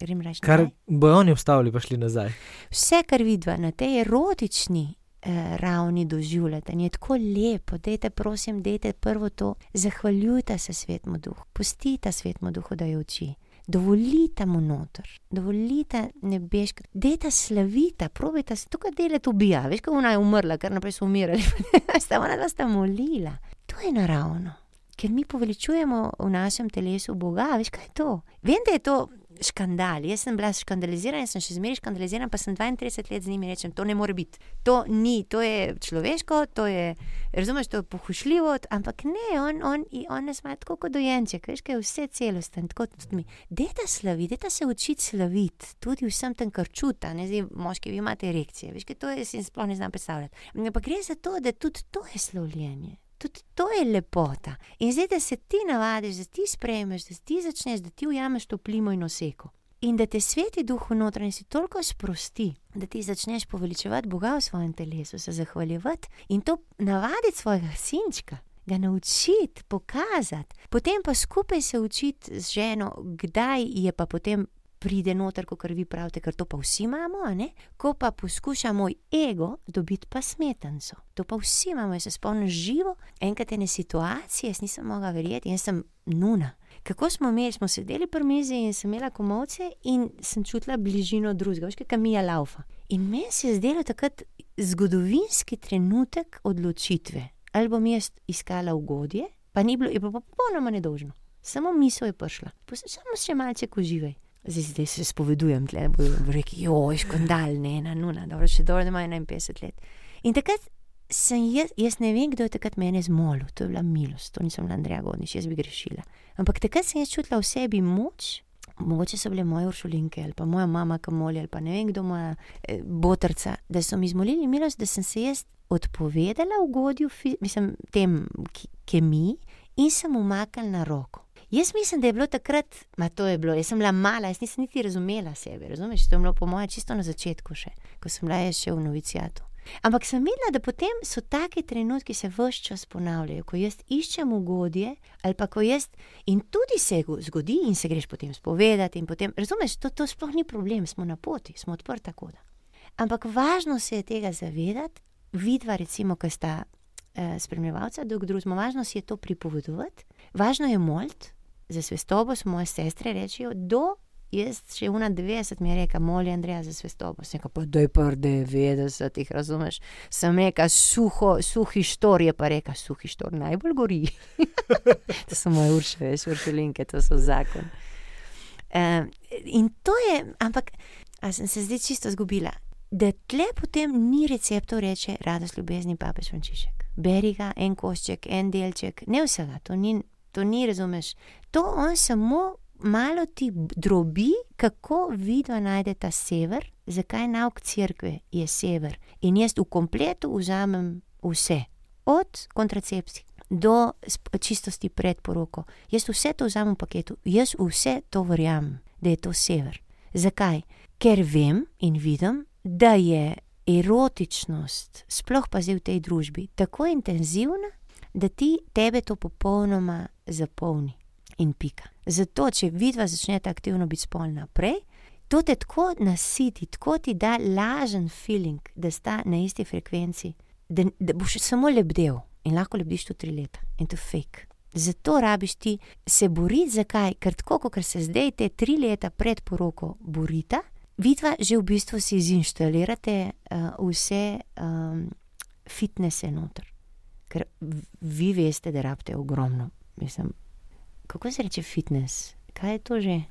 Grem reči, Kar bojo oni ustavili, pa šli nazaj. Vse, kar vidva na tej erotični eh, ravni doživljate, je tako lepo, dajte, prosim, dajte prvo to, zahvaljujte se svetmu duhu, pustite svetmu duhu, da jo uči dovolite mu noter, dovolite nebeško, dejte slavite, probite se tukaj delati ubija. Veš, kako ona je umrla, ker naprej so umirali. sta ona dva sta molila. To je naravno, ker mi poveličujemo v našem telesu Boga. Veš, kaj je to? Vem, da je to. Škandal. Jaz sem bila škandalizirana, jaz sem še zmeraj škandalizirana, pa sem 32 let z njimi in rečem: to ne more biti. To ni, to je človeško, to je, razumeš, to je pohušljivo, ampak ne, on, on, on nas ima tako kot dojenček, veš, kaj je vse celosten, tako tudi mi. Deta slaviti, deta se učiti slaviti, tudi vsem tem, kar čuta, ne zdaj, moški, vi imate erekcije, veš, kaj to je, si sploh ne znam predstavljati. Ampak gre za to, da tudi to je slavljenje. Tudi to je lepota. In zdaj, da se ti navadiš, da ti sprejmeš, da ti začneš, da ti ujameš to plimo in oseko. In da te sveti duh v notranjosti toliko sprosti, da ti začneš poveličevati Boga v svojem telesu, se zahvaljevati in to navaditi svojega sinčka. ga naučiti, pokazati, potem pa skupaj se učiti z ženo, kdaj je pa potem pride noter, kot vi pravite, ker to pa vsi imamo, ne? ko pa poskuša moj ego dobiti pa smetanco. To pa vsi imamo, jaz se spomnim živo, enkrat ene situacije, jaz nisem mogla verjeti, jaz sem nuna. Kako smo imeli, smo sedeli pri mizi in sem imela komovce in sem čutila bližino drugega, veš, kaj mi je laufa. In meni se je zdelo takrat zgodovinski trenutek odločitve, ali bom jaz iskala ugodje, pa ni bilo, je bilo popolnoma nedožno. Samo misel je prišla, pa sem samo še malce uživaj. Zdaj, zdaj se spovedujem, tle bo rekel, joj, škandal, ne, ena nuna, dobro, še dobro, da ima 51 let. In takrat sem jaz, jaz ne vem, kdo je takrat mene zmolil, to je bila milost, to nisem bila Andreja Godniš, jaz bi grešila. Ampak takrat sem jaz čutila v sebi moč, mogoče so bile moje uršulinke ali pa moja mama kamoli ali pa ne vem kdo moja eh, botrca, da so mi zmolili milost, da sem se jaz odpovedala ugodju, mislim, tem kemiji in sem umaknila roko. Jaz mislim, da je bilo takrat, ma to je bilo, jaz sem bila mala, jaz nisem niti razumela sebe, razumeš? To je bilo po mojem čisto na začetku še, ko sem bila še v novicijatu. Ampak sem videla, da potem so taki trenutki, ki se vse čas ponavljajo, ko jaz iščem ugodje, ali pa ko jaz in tudi se zgodi in se greš potem spovedati in potem, razumeš, to, to sploh ni problem, smo na poti, smo odprta koda. Ampak važno se je tega zavedati, vidva recimo, ki sta eh, spremljevalca drug drugemu, važno si je to pripovedovati, važno je moliti, za svestobo so moje sestre reči, do jaz še una 90 mi je rekel, moli Andreja za svestobo. Sem rekel, pa da je par 90, jih razumeš. Sem rekel, suho, suhi štor je pa rekel, suhi štor najbolj gori. to so moje urše, veš, uršelinke, to so zakon. Um, in to je, ampak, a sem se zdaj čisto zgubila. Da tle potem ni receptov, reče radost ljubezni, papež Frančišek. Beri ga, en košček, en delček, ne vsega, to ni, to ni, razumeš. To on samo malo ti drobi, kako vidno najde ta sever, zakaj nauk crkve je sever. In jaz v kompletu vzamem vse, od kontracepcije do čistosti pred poroko. Jaz vse to vzamem v paketu, jaz vse to verjamem, da je to sever. Zakaj? Ker vem in vidim, da je erotičnost, sploh pa zdaj v tej družbi, tako intenzivna, da ti tebe to popolnoma zapolni in pika. Zato, če vidva začnete aktivno biti spolna naprej, to te tako nasiti, tako ti da lažen feeling, da sta na isti frekvenci, da, da boš samo lebdel in lahko lebdiš tu tri leta in to fake. Zato rabiš ti se boriti, zakaj? Ker tako, kot se zdaj te tri leta pred poroko borita, vidva že v bistvu si zinštalirate uh, vse um, fitnese noter. Ker vi veste, da rabite ogromno, mislim, kako se reče fitness? Kaj je to že?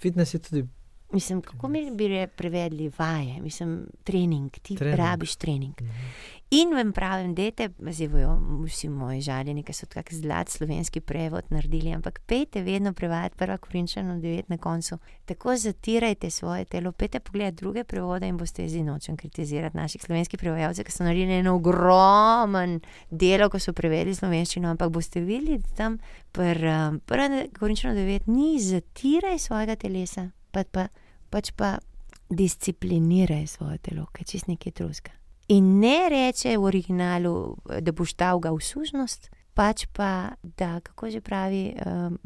Fitness je tudi. Mislim, kako mi bi prevedli vaje, mislim, trening, ti trening. rabiš trening. -hmm. In vam pravim, da te zivajo vsi moji žaljeni, ki so tako zlat slovenski prevod naredili, ampak pejte vedno prevajati prva korinčana devet na koncu. Tako zatirajte svoje telo, pejte pogledati druge prevode in boste jezi nočem kritizirati naših slovenskih prevajalcev, ki so naredili eno ogromen delo, ko so prevedli slovenščino, ampak boste videli, da tam prva korinčana devet ni zatiraj svojega telesa, pa, pa, pač pa discipliniraj svoje telo, kaj čist nekaj drugega. In ne reče v originalu, da boš dal ga v služnost, pač pa da, kako že pravi um,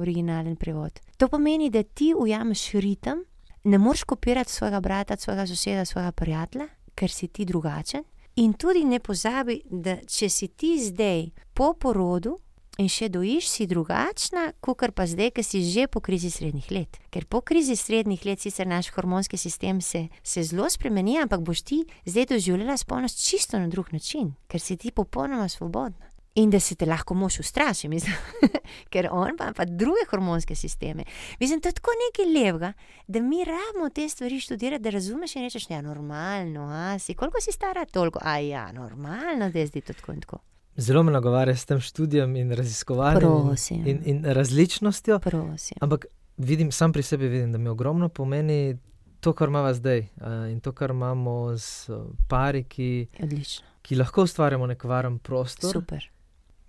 originalen prevod. To pomeni, da ti ujameš ritem, ne moreš kopirati svojega brata, svojega soseda, svojega prijatelja, ker si ti drugačen. In tudi ne pozabi, da če si ti zdaj po porodu, in še dojiš, si drugačna, kot pa zdaj, ki si že po krizi srednjih let. Ker po krizi srednjih let sicer naš hormonski sistem se, se zelo spremeni, ampak boš ti zdaj doživljala spolnost čisto na drug način, ker si ti popolnoma svobodna. In da se te lahko mož ustraši, mislim, ker on pa ima druge hormonske sisteme. Mislim, da je tako nekaj lepega, da mi rabimo te stvari študirati, da razumeš in rečeš, da ja, je normalno, a si koliko si stara, toliko, a ja, normalno, da je zdaj to tako in tako. Zelo me nagovarja s tem študijem in raziskovanjem in, in različnostjo. Prosim. Ampak vidim, sam pri sebi vidim, da mi ogromno pomeni to, kar imamo zdaj in to, kar imamo z pari, ki, ki lahko ustvarjamo nek varen prostor. Super.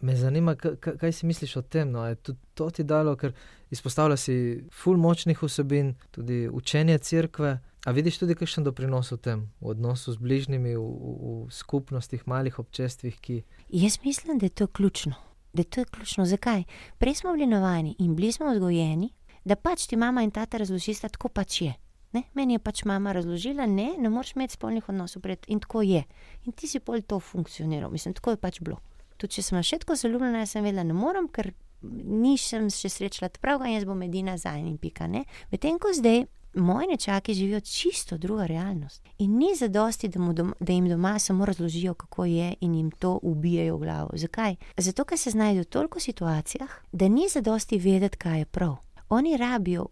Me zanima, kaj si misliš o tem. No? Je to ti dalo, ker izpostavlja si ful močnih vsebin, tudi učenje crkve. A vidiš tudi kakšen doprinos v tem, v odnosu z bližnjimi, v, v, v skupnostih, malih občestvih, ki. Jaz mislim, da je to ključno. Da je to ključno. Zakaj? Prej smo bili navajeni in bili smo vzgojeni, da pač ti mama in tata razložista, tako pač je. Ne? Meni je pač mama razložila, ne, ne moreš imeti spolnih odnosov pred in tako je. In ti si pol to funkcioniral, mislim, tako je pač bilo. Tudi če sem še tako zaljubljena, sem vedela, ne morem, ker nisem še srečala pravega, jaz bom edina za en in pika. Medtem ko zdaj moji nečaki živijo čisto druga realnost. In ni zadosti, da, doma, da jim doma samo razložijo, kako je in jim to ubijajo v glavo. Zakaj? Zato, ker se znajdejo v toliko situacijah, da ni zadosti vedeti, kaj je prav. Oni rabijo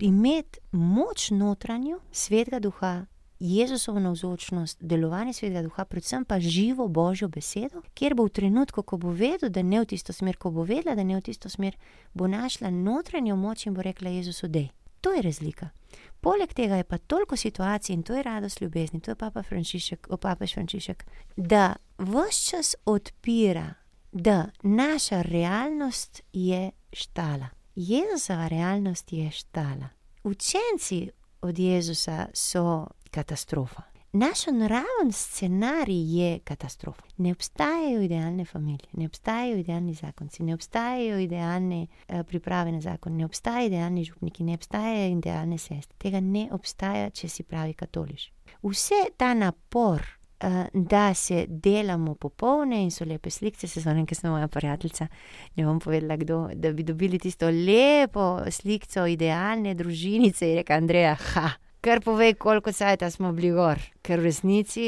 imeti moč notranjo, svetega duha, Jezusovo navzočnost, delovanje svetega duha, predvsem pa živo božjo besedo, kjer bo v trenutku, ko bo vedel, da ne v tisto smer, ko bo vedela, da ne v tisto smer, bo našla notranjo moč in bo rekla Jezusu, dej. To je razlika. Poleg tega je pa toliko situacij in to je radost ljubezni, to je papa Frančišek, opapež Frančišek, da vse čas odpira, da naša realnost je štala. Jezusova realnost je štala. Učenci od Jezusa so katastrofa. Naš naraven scenarij je katastrofa. Ne obstajajo idealne družine, ne obstajajo idealni zakonci, ne obstajajo idealne uh, priprave na zakon, ne obstajajo idealni župniki, ne obstajajo idealne sestre. Tega ne obstaja, če si pravi katoliš. Vse ta napor, uh, da se delamo popolne in so lepe slike, se zvone, ker sem moja prijateljica, ne bom povedala, kdo, da bi dobili tisto lepo sliko idealne družinice, je rekel Andreja, ha kar pove, koliko cajta smo bili gor, ker v resnici.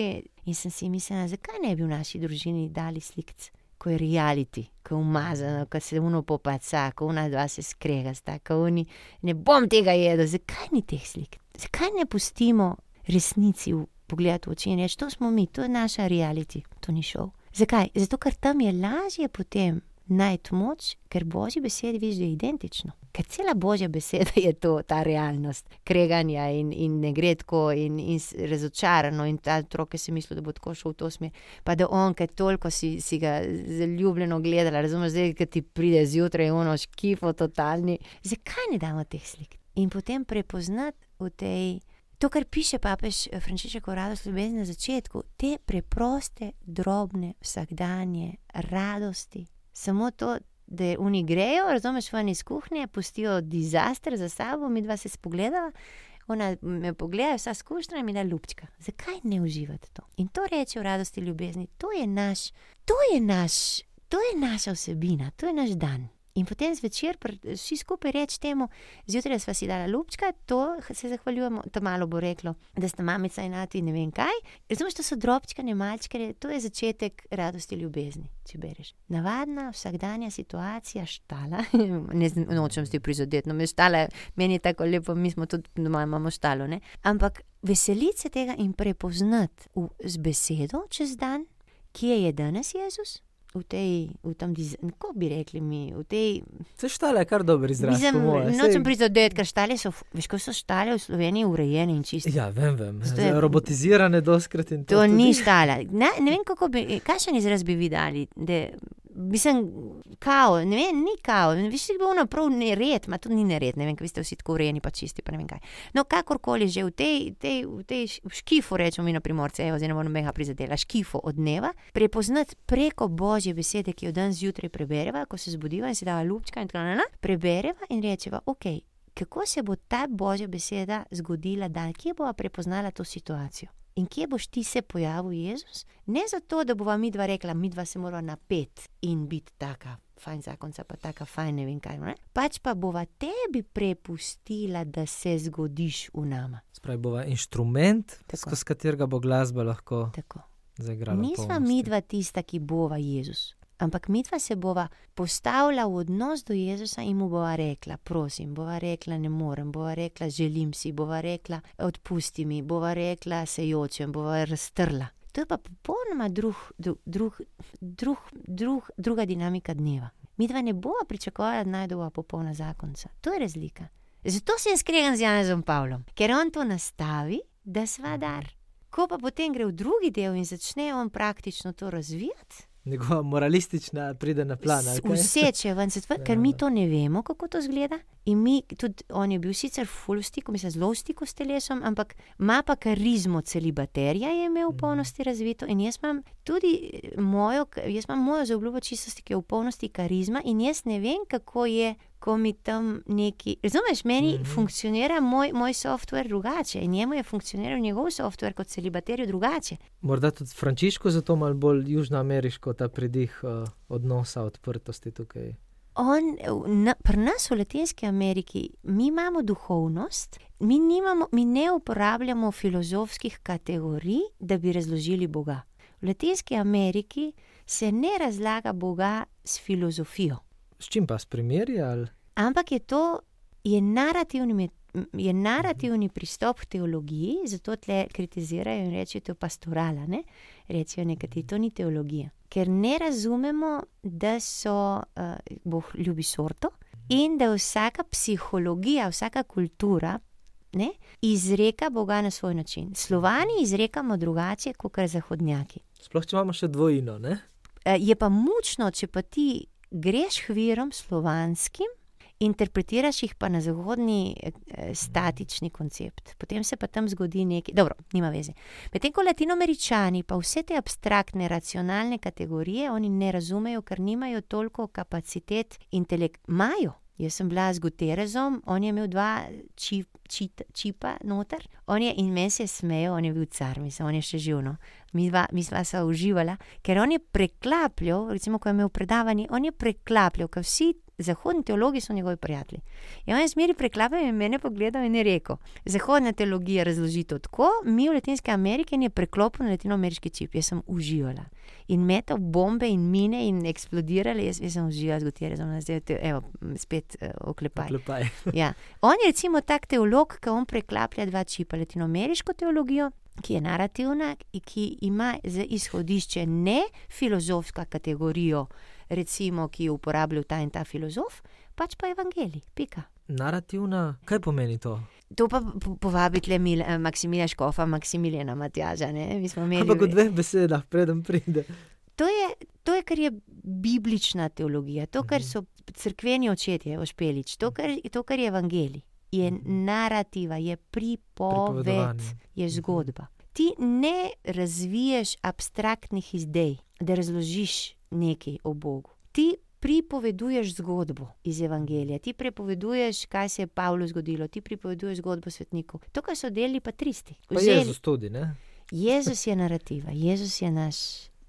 In sem si mislila, zakaj ne bi v naši družini dali slikc, ko je reality, ko je umazano, ko se uno popaca, ko una dva se skrega, tako uni. Ne bom tega jedel, zakaj ni teh slik? Zakaj ne pustimo resnici v pogled v oči in reči, to smo mi, to je naša reality, to ni šov. Zakaj? Zato, ker tam je lažje potem najti moč, ker božji besedi vidiš, da je identično. Ker cela božja beseda je to, ta realnost, kreganja in, in ne gre tako, in, in razočarano, in ta otrok, ki si mislil, da bo tako šel v to smer. Pa da on, ki toliko si, si ga zaljubljeno gledala, razumeš, zdaj, ki ti pride zjutraj, ono škifo, totalni. Zakaj ne damo teh slik? In potem prepoznati v tej. To, kar piše papež Frančišek o radosti ljubezni na začetku, te preproste, drobne, vsakdanje radosti, samo to, da oni grejo, razumeš, ven iz kuhinje, pustijo dizaster za sabo, mi dva se spogledava, ona me pogleda, vsa skušnja in mi da ljubčka. Zakaj ne uživati to? In to reče v radosti ljubezni, to je naš, to je naš, to je naša vsebina, to je naš dan. In potem zvečer, vsi skupaj reč temu, zjutraj smo si dali lupčka, to se zahvaljujemo, to malo bo reklo, da sta mamica in ati ne vem kaj. Razumeš, to so drobčke, ne malčke, to je začetek radosti ljubezni, če bereš. Navadna, vsakdanja situacija, štala, ne nočem si prizadeti, no me štala, meni je tako lepo, mi smo tudi doma, imamo štalo, ne. Ampak veseliti se tega in prepoznati v, z besedo čez dan, kje je danes Jezus v tej, v tem, kako bi rekli mi, v tej. Se štale, kar dober izraz. Nočem prizadeti, ker štale so, veš, ko so štale v Sloveniji urejene in čiste. Ja, vem, vem. Je, robotizirane doskrat in to. To ni štale. Ne, ne vem, kako bi, kakšen izraz bi videli mislim, kao, ne vem, ni kao, veš, kako je bilo prav nered, ima tudi ni nered, ne vem, kaj ste vsi tako urejeni, pa čisti, pa ne vem kaj. No, kakorkoli že v tej, tej, v tej škifu, rečemo mi na primorce, evo, zdaj ne bom mega prizadela, škifu od dneva, prepoznati preko božje besede, ki jo dan zjutraj prebereva, ko se zbudiva in se dava lupčka in tako naprej, prebereva in rečeva, ok. Kako se bo ta božja beseda zgodila, da kje bo prepoznala to situacijo? In kje boš ti se pojavil, Jezus? Ne zato, da bova mi dva rekla, mi dva se moramo napet in biti taka, fajn zakonca, pa taka, fajn ne vem kaj. Ne? Pač pa bova tebi prepustila, da se zgodiš v nama. Spravi bova inštrument, skozi katerega bo glasba lahko zaigrala. Nisva mi dva tista, ki bova Jezus ampak mi dva se bova postavila v odnos do Jezusa in mu bova rekla: prosim, bova rekla: ne morem, bova rekla: želim si, bova rekla: odpusti mi, bova rekla: se jočem, bova raztrla. To je pa popolnoma drug, drug, drug, drug, drug, druga dinamika dneva. Mi dva ne bova pričakovala, da najdova popolna zakonca. To je razlika. Zato se jaz skregam z Janezom Pavlom, ker on to nastavi, da sva dar. Ko pa potem gre v drugi del in začne on praktično to razvijati, njegova moralistična pride na plan. Vse, če ven se tvori, ker Ja. mi to ne vemo, kako to zgleda. In mi, tudi on je bil sicer ful v stiku, mislim, zelo v stiku s telesom, ampak ima pa karizmo celibaterja, je imel v polnosti razvito. In jaz imam tudi eh, mojo, jaz imam mojo zaobljubo čistosti, ki je v polnosti karizma, in jaz ne vem, kako je. Ko mi tam neki, razumeš, meni mm. -hmm. funkcionira moj, moj softver drugače in njemu je funkcioniral njegov softver kot celibaterju drugače. Morda tudi Frančišku, zato malo bolj južnoameriško ta pridih uh, odnosa, odprtosti tukaj. On, na, pri nas v Latinski Ameriki mi imamo duhovnost, mi, nimamo, mi ne uporabljamo filozofskih kategorij, da bi razložili Boga. V Latinski Ameriki se ne razlaga Boga s filozofijo, S čim pa s primeri? Ali? ampak je to je narativni, je narativni pristop k teologiji, zato tle kritizirajo in rečejo, to je pastorala. Ne? Rečejo nekateri, to ni teologija. Ker ne razumemo, da so, uh, Bog ljubi sorto in da vsaka psihologija, vsaka kultura ne, izreka Boga na svoj način. Slovani izrekamo drugače kot zahodnjaki. Sploh če imamo še dvojino, ne? Eh, Je pa mučno, če pa ti greš hvirom slovanskim, interpretiraš jih pa na zahodni eh, statični koncept. Potem se pa tam zgodi nekaj, dobro, nima veze. Medtem ko latinoameričani pa vse te abstraktne, racionalne kategorije oni ne razumejo, ker nimajo toliko kapacitet intelekta. Imajo. Jaz sem bila z Guterrezom, on je imel dva čip, čit, čipa noter, on je in meni se je smejal, on je bil car, mislim, on je še živno. Mi dva, mi sva se uživala, ker on je preklapljal, recimo, ko je imel predavanje, on je preklapljal, ker vsi zahodni teologi so njegovi prijatelji. In on je zmeri preklapljal in mene pogledal in je rekel: Zahodna teologija razloži to tako, mi v Latinske Amerike in je preklopil na latinoameriški čip. Jaz sem uživala. In metal bombe in mine in eksplodirale, jaz, jaz sem uživala z Gutierrezom, zdaj te, evo, spet uh, oklepaj. Oklepaj. Ja. On je recimo tak teolog, ki on preklaplja dva čipa, latinoameriško teologijo, ki je narativna, in ki ima za izhodišče ne filozofsko kategorijo, recimo, ki jo uporablja ta in ta filozof, pač pa evangelij. Pika. Narativna, kaj pomeni to? To pa po- povabi tle Mil, eh, Maksimilija Škofa, Maksimilijana Matjaža. Ne? Mi smo imeli. Ampak v dveh besedah, preden pride. To je, to je, kar je biblična teologija, to, kar so crkveni očetje, ošpelič, to, kar, to, kar je evangelij, je narativa, je pripoved, je zgodba. Ti ne razviješ abstraktnih idej, da razložiš nekaj o Bogu. Ti pripoveduješ zgodbo iz Evangelija, ti pripoveduješ, kaj se je Pavlu zgodilo, ti pripoveduješ zgodbo svetnikov. To, kar so delili. Pa Vzeli- Jezus tudi, ne? Jezus je narativa, Jezus je naš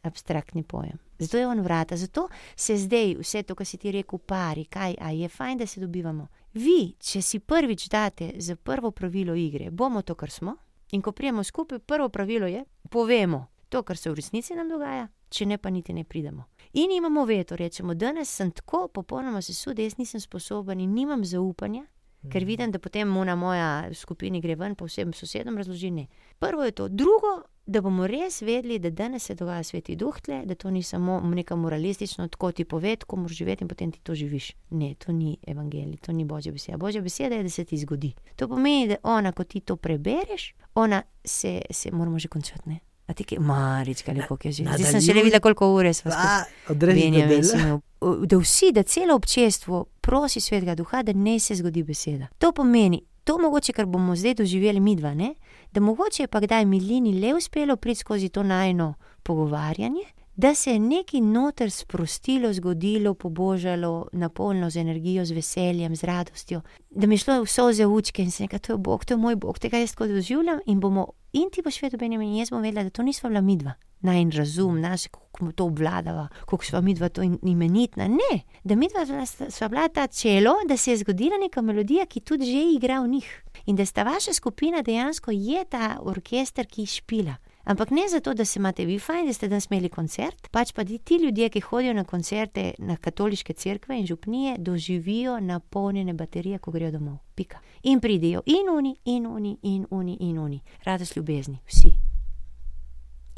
abstraktni pojem. Zato je on vrata, zato se zdaj vse to, kar si ti rekel, pari, kaj, a je fajn, da se dobivamo. Vi, če si prvič date za prvo pravilo igre, bomo to, kar smo, in ko prijemo skupaj, prvo pravilo je, povemo to, kar se v resnici nam dogaja, če ne pa niti ne pridemo. In imamo veto, rečemo, danes sem tako popolnoma sesud, jaz nisem sposoben in nimam zaupanja, ker vidim, da potem mu na moja skupini gre ven, pa vsem sosedom razloži ne. Prvo je to, drugo, da bomo res vedeli, da danes se dogaja sveti duh tle, da to ni samo neka moralistično, tako ti pove, ko moraš živeti in potem ti to živiš. Ne, to ni evangelij, to ni božja beseda. Božja beseda je, da se ti zgodi. To pomeni, da ona, ko ti to prebereš, ona se, se moramo že končati. Ne? A ti kaj, marička, lepo je že. Zdaj sem še nadaljuj. videla, koliko ure smo skupaj. A, odreži Benjamin debele. si imel, da vsi, da celo občestvo prosi svetega duha, da ne se zgodi beseda. To pomeni, to mogoče, kar bomo zdaj doživeli mi dva, ne? Da mogoče je pa kdaj Milini le uspelo priti skozi to najno pogovarjanje, da se je nekaj noter sprostilo, zgodilo, pobožalo, napolnilo z energijo, z veseljem, z radostjo, da mi šlo vse za učke in se nekaj, to je Bog, to je moj Bog, tega jaz tako doživljam in bomo, in ti boš vedel, Benjamin, in jaz bom vedela, da to nisva bila midva. Naj razum, naš, kako to obvladava, kako sva mi dva to in- imenitna. Ne, da mi dva sva bila ta čelo, da se je zgodila neka melodija, ki tudi že igra v njih. In da sta vaša skupina dejansko je ta orkester, ki špila. Ampak ne zato, da se imate vi fajn, da ste danes imeli koncert, pač pa ti ti ljudje, ki hodijo na koncerte na katoliške cerkve in župnije, doživijo napolnjene baterije, ko grejo domov. Pika. In pridijo in oni, in oni, in oni, in oni. Radost ljubezni, vsi.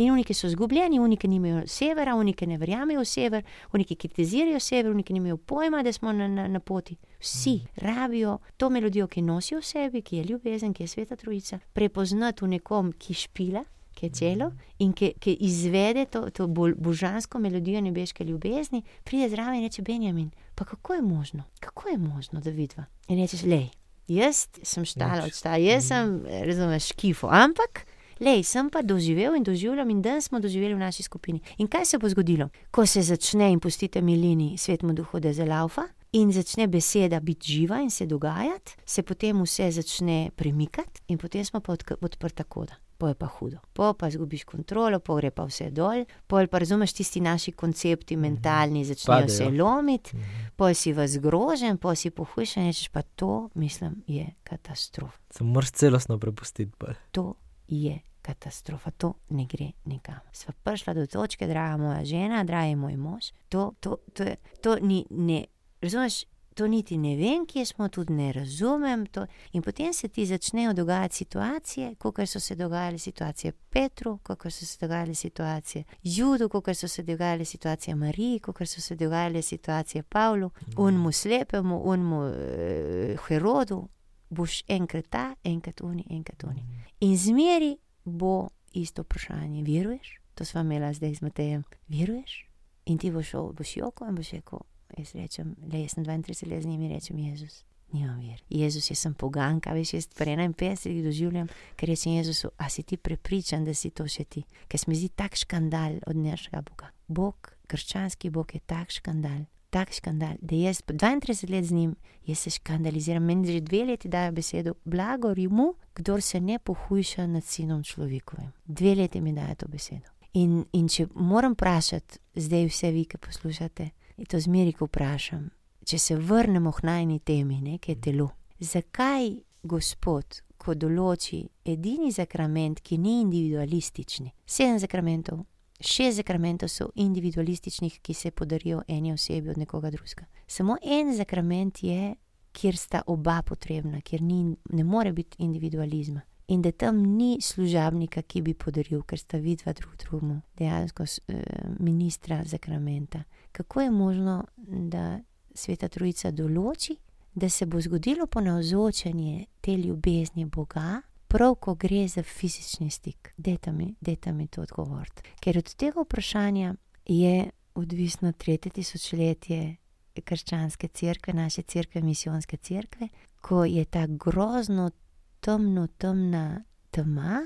In oni, ki so izgubljeni, oni, ki nimajo severa, oni, ki ne verjamejo v sever, oni, ki kritizirajo sever, oni, ki nimajo pojma, da smo na, na, na poti. Vsi rabijo to melodijo, ki nosijo v sebi, ki je ljubezen, ki je sveta trojica, prepoznati v nekom, ki špila, ki je čelo in ki, ki izvede to, to božansko melodijo nebeške ljubezni, pride zraven in reče: Benjamin, pa kako je možno, kako je možno, da vidiva? In rečeš, lej, jaz sem štala od sta, jaz sem, razumeš, kifo, ampak. Lej, sem pa doživel in doživljam, in danes smo doživeli v naši skupini. In kaj se bo zgodilo, ko se začne in pustite milini svetmu duhu, da zelaufa in začne beseda biti živa in se dogajati, se potem vse začne premikati, in potem smo pa odprta koda. Po je pa hudo, po pa izgubiš kontrolo, po gre pa vse dol, pol pa razumeš tisti naši koncepti mentalni, začnejo Padejo. se lomiti, pol si v zgrožen, pol si pohujšan, rečeš pa to, mislim, je katastrofa. Se moraš celostno prepustiti. pol. To je katastrofa, to ne gre nikam. Sva prišla do točke, draga moja žena, dragi moj mož, to, to, to, je, to ni, ne, razumeš, to niti ne vem, kje smo, tudi ne razumem. To. In potem se ti začnejo dogajati situacije, kot so se dogajale situacije Petru, kot so se dogajale situacije Judu, kot so se dogajale situacije Mariji, kot so se dogajale situacije Pavlu, unmu slepemu, unmu eh, Herodu. Boš enkrat ta, enkrat oni, enkrat oni. In zmeri bo isto vprašanje. Veruješ? To smo imeli zdaj z Matejem. Veruješ? In ti boš šel, boš joko in boš rekel: Jaz rečem, le jaz sem 32 let z njimi, rečem Jezus. Nimam ver. Jezus, jaz sem poganka, veš, jaz pri 51 doživljam, ker rečem Jezusu, a si ti prepričan, da si to še ti, ker se mi zdi tak škandal od našega Boga. Bog, krščanski Bog je tak škandal, tak škandal, da jaz po 32 let z njim, jaz se škandaliziram, meni že dve leti dajo besedo, blago mu, kdor se ne pohujša nad sinom človekovim. Dve leti mi dajo to besedo. In, in če moram vprašati, zdaj vse vi, ki poslušate, in to zmeri, ko vprašam, če se vrnemo k najni temi, ne, ki je telo. Zakaj Gospod, ko določi edini zakrament, ki ni individualistični, sedem zakramentov, šest zakramentov so individualističnih, ki se podarijo eni osebi od nekoga drugega. Samo en zakrament je, kjer sta oba potrebna, kjer ni, ne more biti individualizma. In da tam ni služabnika, ki bi podaril, ker sta vidva drug drugemu, dejansko eh, ministra zakramenta. Kako je možno, da Sveta Trojica določi, da se bo zgodilo ponavzočanje te ljubezni Boga, prav ko gre za fizični stik? Dajte mi, dajte mi to odgovoriti. Ker od tega vprašanja je odvisno tretje tisočletje krščanske cerkve, naše cerkve, misijonske cerkve, ko je ta grozno temno, temna tema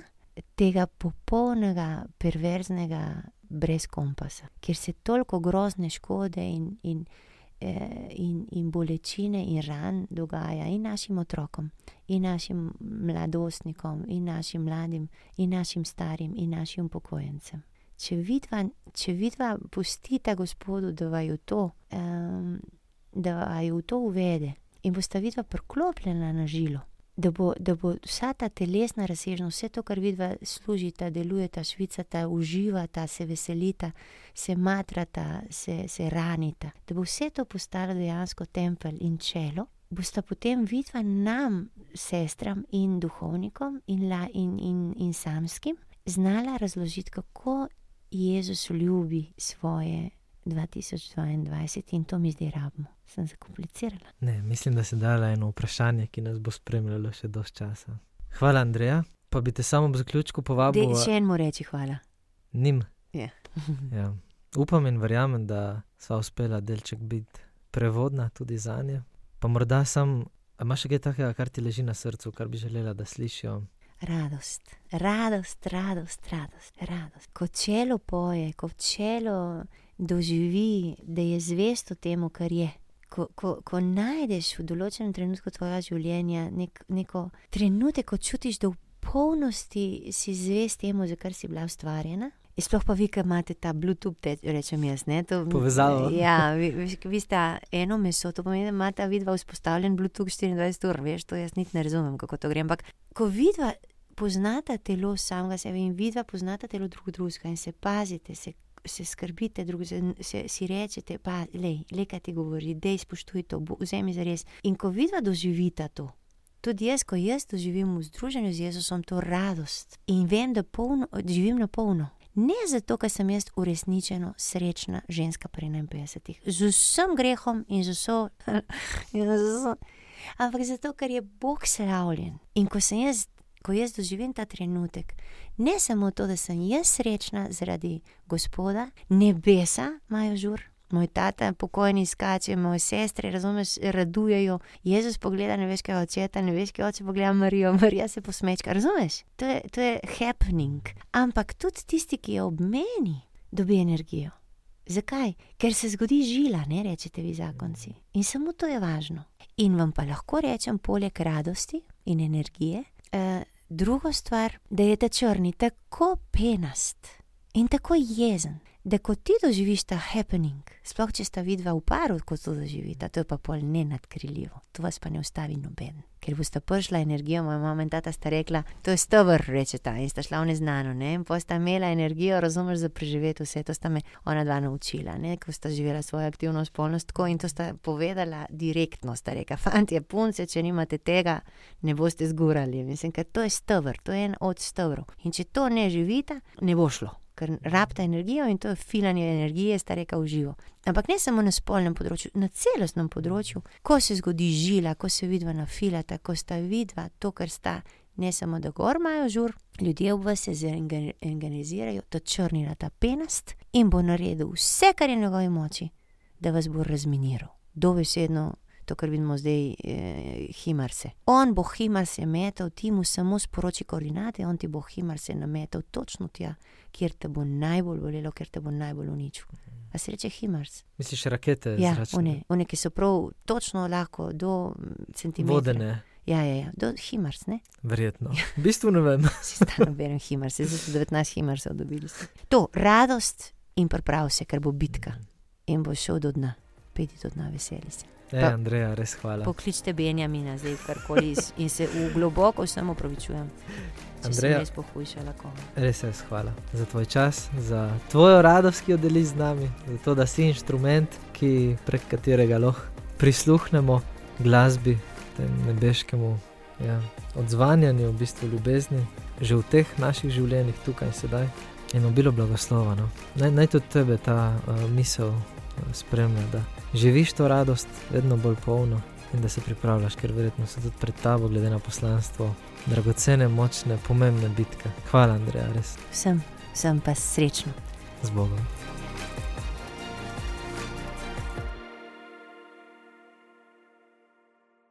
tega popolnega, perverznega, brez kompasa, kjer se toliko grozne škode in, in, in, in bolečine in ran dogaja in našim otrokom, in našim mladostnikom, in našim mladim, in našim starim, in našim upokojencem. Če vidva, če vidva pustita Gospodu, da vaju to, um, da vaju to uvede in bosta vidva priklopljena na žilo, da bo, da bo vsa ta telesna razsežnost, vse to, kar vidva služita, delujeta, švicata, uživata, se veselita, se matrata, se, se ranita, da bo vse to postalo dejansko tempelj in čelo, bosta potem vidva nam, sestram in duhovnikom in, la, in, in, in samskim, znala razložiti, kako Jezus ljubi svoje 2022 in to mi zdaj rabimo. Sem zakomplicirala. Ne, mislim, da se dala eno vprašanje, ki nas bo spremljalo še dosti časa. Hvala, Andreja. Pa bi te samo v zaključku povabil Dej, še en mu reči hvala. njim. Ja. Ja. Upam in verjamem, da sva uspela delček biti prevodna tudi za nje. Pa morda sam, imaš še kaj takega, kar ti leži na srcu, kar bi želela, da slišijo? Radost, radost, radost, radost, radost. Ko čelo poje, ko čelo doživi, da je zvesto temu, kar je. Ko, ko, ko najdeš v določenem trenutku tvojega življenja nek, neko trenutek, ko čutiš, da v polnosti si zvest temu, za kar si bila ustvarjena. In sploh pa vi, ki imate ta Bluetooth, te, rečem jaz, ne, to, Povezavo. Ja, vi, vi, vi sta eno meso, to pomeni, da imata vidva vzpostavljen Bluetooth 24 ur, veš, to jaz niti ne razumem, kako to gre. Ampak ko vidva poznata telo samega sebe in vidva poznata telo drug drugega in se pazite, se, se skrbite, drug, se, si rečete, pa le, le kaj ti govori, dej spoštuj to, bo- vzemi za res. In ko vidva doživita to, tudi jaz, ko jaz doživim v združenju z Jezusom to radost in vem, da polno, živim na polno. Ne zato, ker sem jaz uresničeno srečna ženska pri 51, z vsem grehom in z vso. in z vso ampak zato, ker je Bog slavljen. In ko sem jaz, ko jaz doživim ta trenutek, ne samo to, da sem jaz srečna zaradi Gospoda, nebesa imajo žur. Moj tata, pokojni skače, moje sestre, razumeš, radujejo. Jezus pogleda nebeškega očeta, nebeški oče pogleda Marijo, Marija se posmečka, razumeš? To je, to je happening. Ampak tudi tisti, ki je ob meni, dobi energijo. Zakaj? Ker se zgodi žila, ne rečete vi zakonci. In samo to je važno. In vam pa lahko rečem, poleg radosti in energije, eh, drugo stvar, da je ta črni tako penast in tako jezen, da ko ti doživiš ta happening, sploh če sta vidva v paru, kot to doživita, to je pa pol ne nadkriljivo, to vas pa ne ustavi noben. Ker boste prišla energijo, moja mama in tata sta rekla, to je stobr, reče ta, in sta šla v neznano, ne, in pa sta imela energijo, razumeš, za preživeti vse, to sta me ona dva naučila, ne, ko sta živela svojo aktivno spolnost tako in to sta povedala direktno, sta rekla, fantje, punce, če nimate tega, ne boste zgurali, mislim, ker to je stobr, to je en od stobrov. In če to ne živita, ne bo šlo ker rabita energijo in to je filanje energije, sta reka v živo. Ampak ne samo na spolnem področju, na celostnem področju, ko se zgodi žila, ko se vidva na filata, ko sta vidva to, kar sta. Ne samo, da gor imajo žur, ljudje v vas se zorganizirajo, da črnira ta penast in bo naredil vse, kar je v njegovi moči, da vas bo razminiral. Dovesedno to, kar vidimo zdaj, eh, himarse. On bo himarse metal, ti mu samo sporoči koordinate, on ti bo himarse nametal točno tja, kjer te bo najbolj bolelo, kjer te bo najbolj uničil. A se reče himars? Misliš rakete? Ja, zračne? one, one, ki so prav točno lahko do centimetra. Vodene, Ja, ja, ja, do himars, ne? verjetno. V bistvu ne vem. Si stalno berem himars, zdaj so 19 himarsov dobili. ste. To, radost in priprav se, ker bo bitka. In bo šel do dna, peti do dna, veseli se. E, Andreja, res hvala. Pokličite Benjamina, zdaj karkoli in se v globoko samo opravičujem. Andreja. res pohujšala komu. Res res hvala za tvoj čas, za tvojo radost, ki jo deliš z nami, za to, da si inštrument, ki, prek katerega lahko prisluhnemo glasbi, temu nebeškemu ja, odzvanjanju, v bistvu ljubezni, že v teh naših življenjih, tukaj in sedaj. In obilo blagoslova. No. Naj, naj tudi tebe ta uh, misel uh, spremlja, da živiš to radost vedno bolj polno in da se pripravljaš, ker verjetno so tudi pred tabo, glede na poslanstvo, dragocene, močne, pomembne bitke. Hvala, Andreja, res Vsem, vsem pa srečno. z Bogom.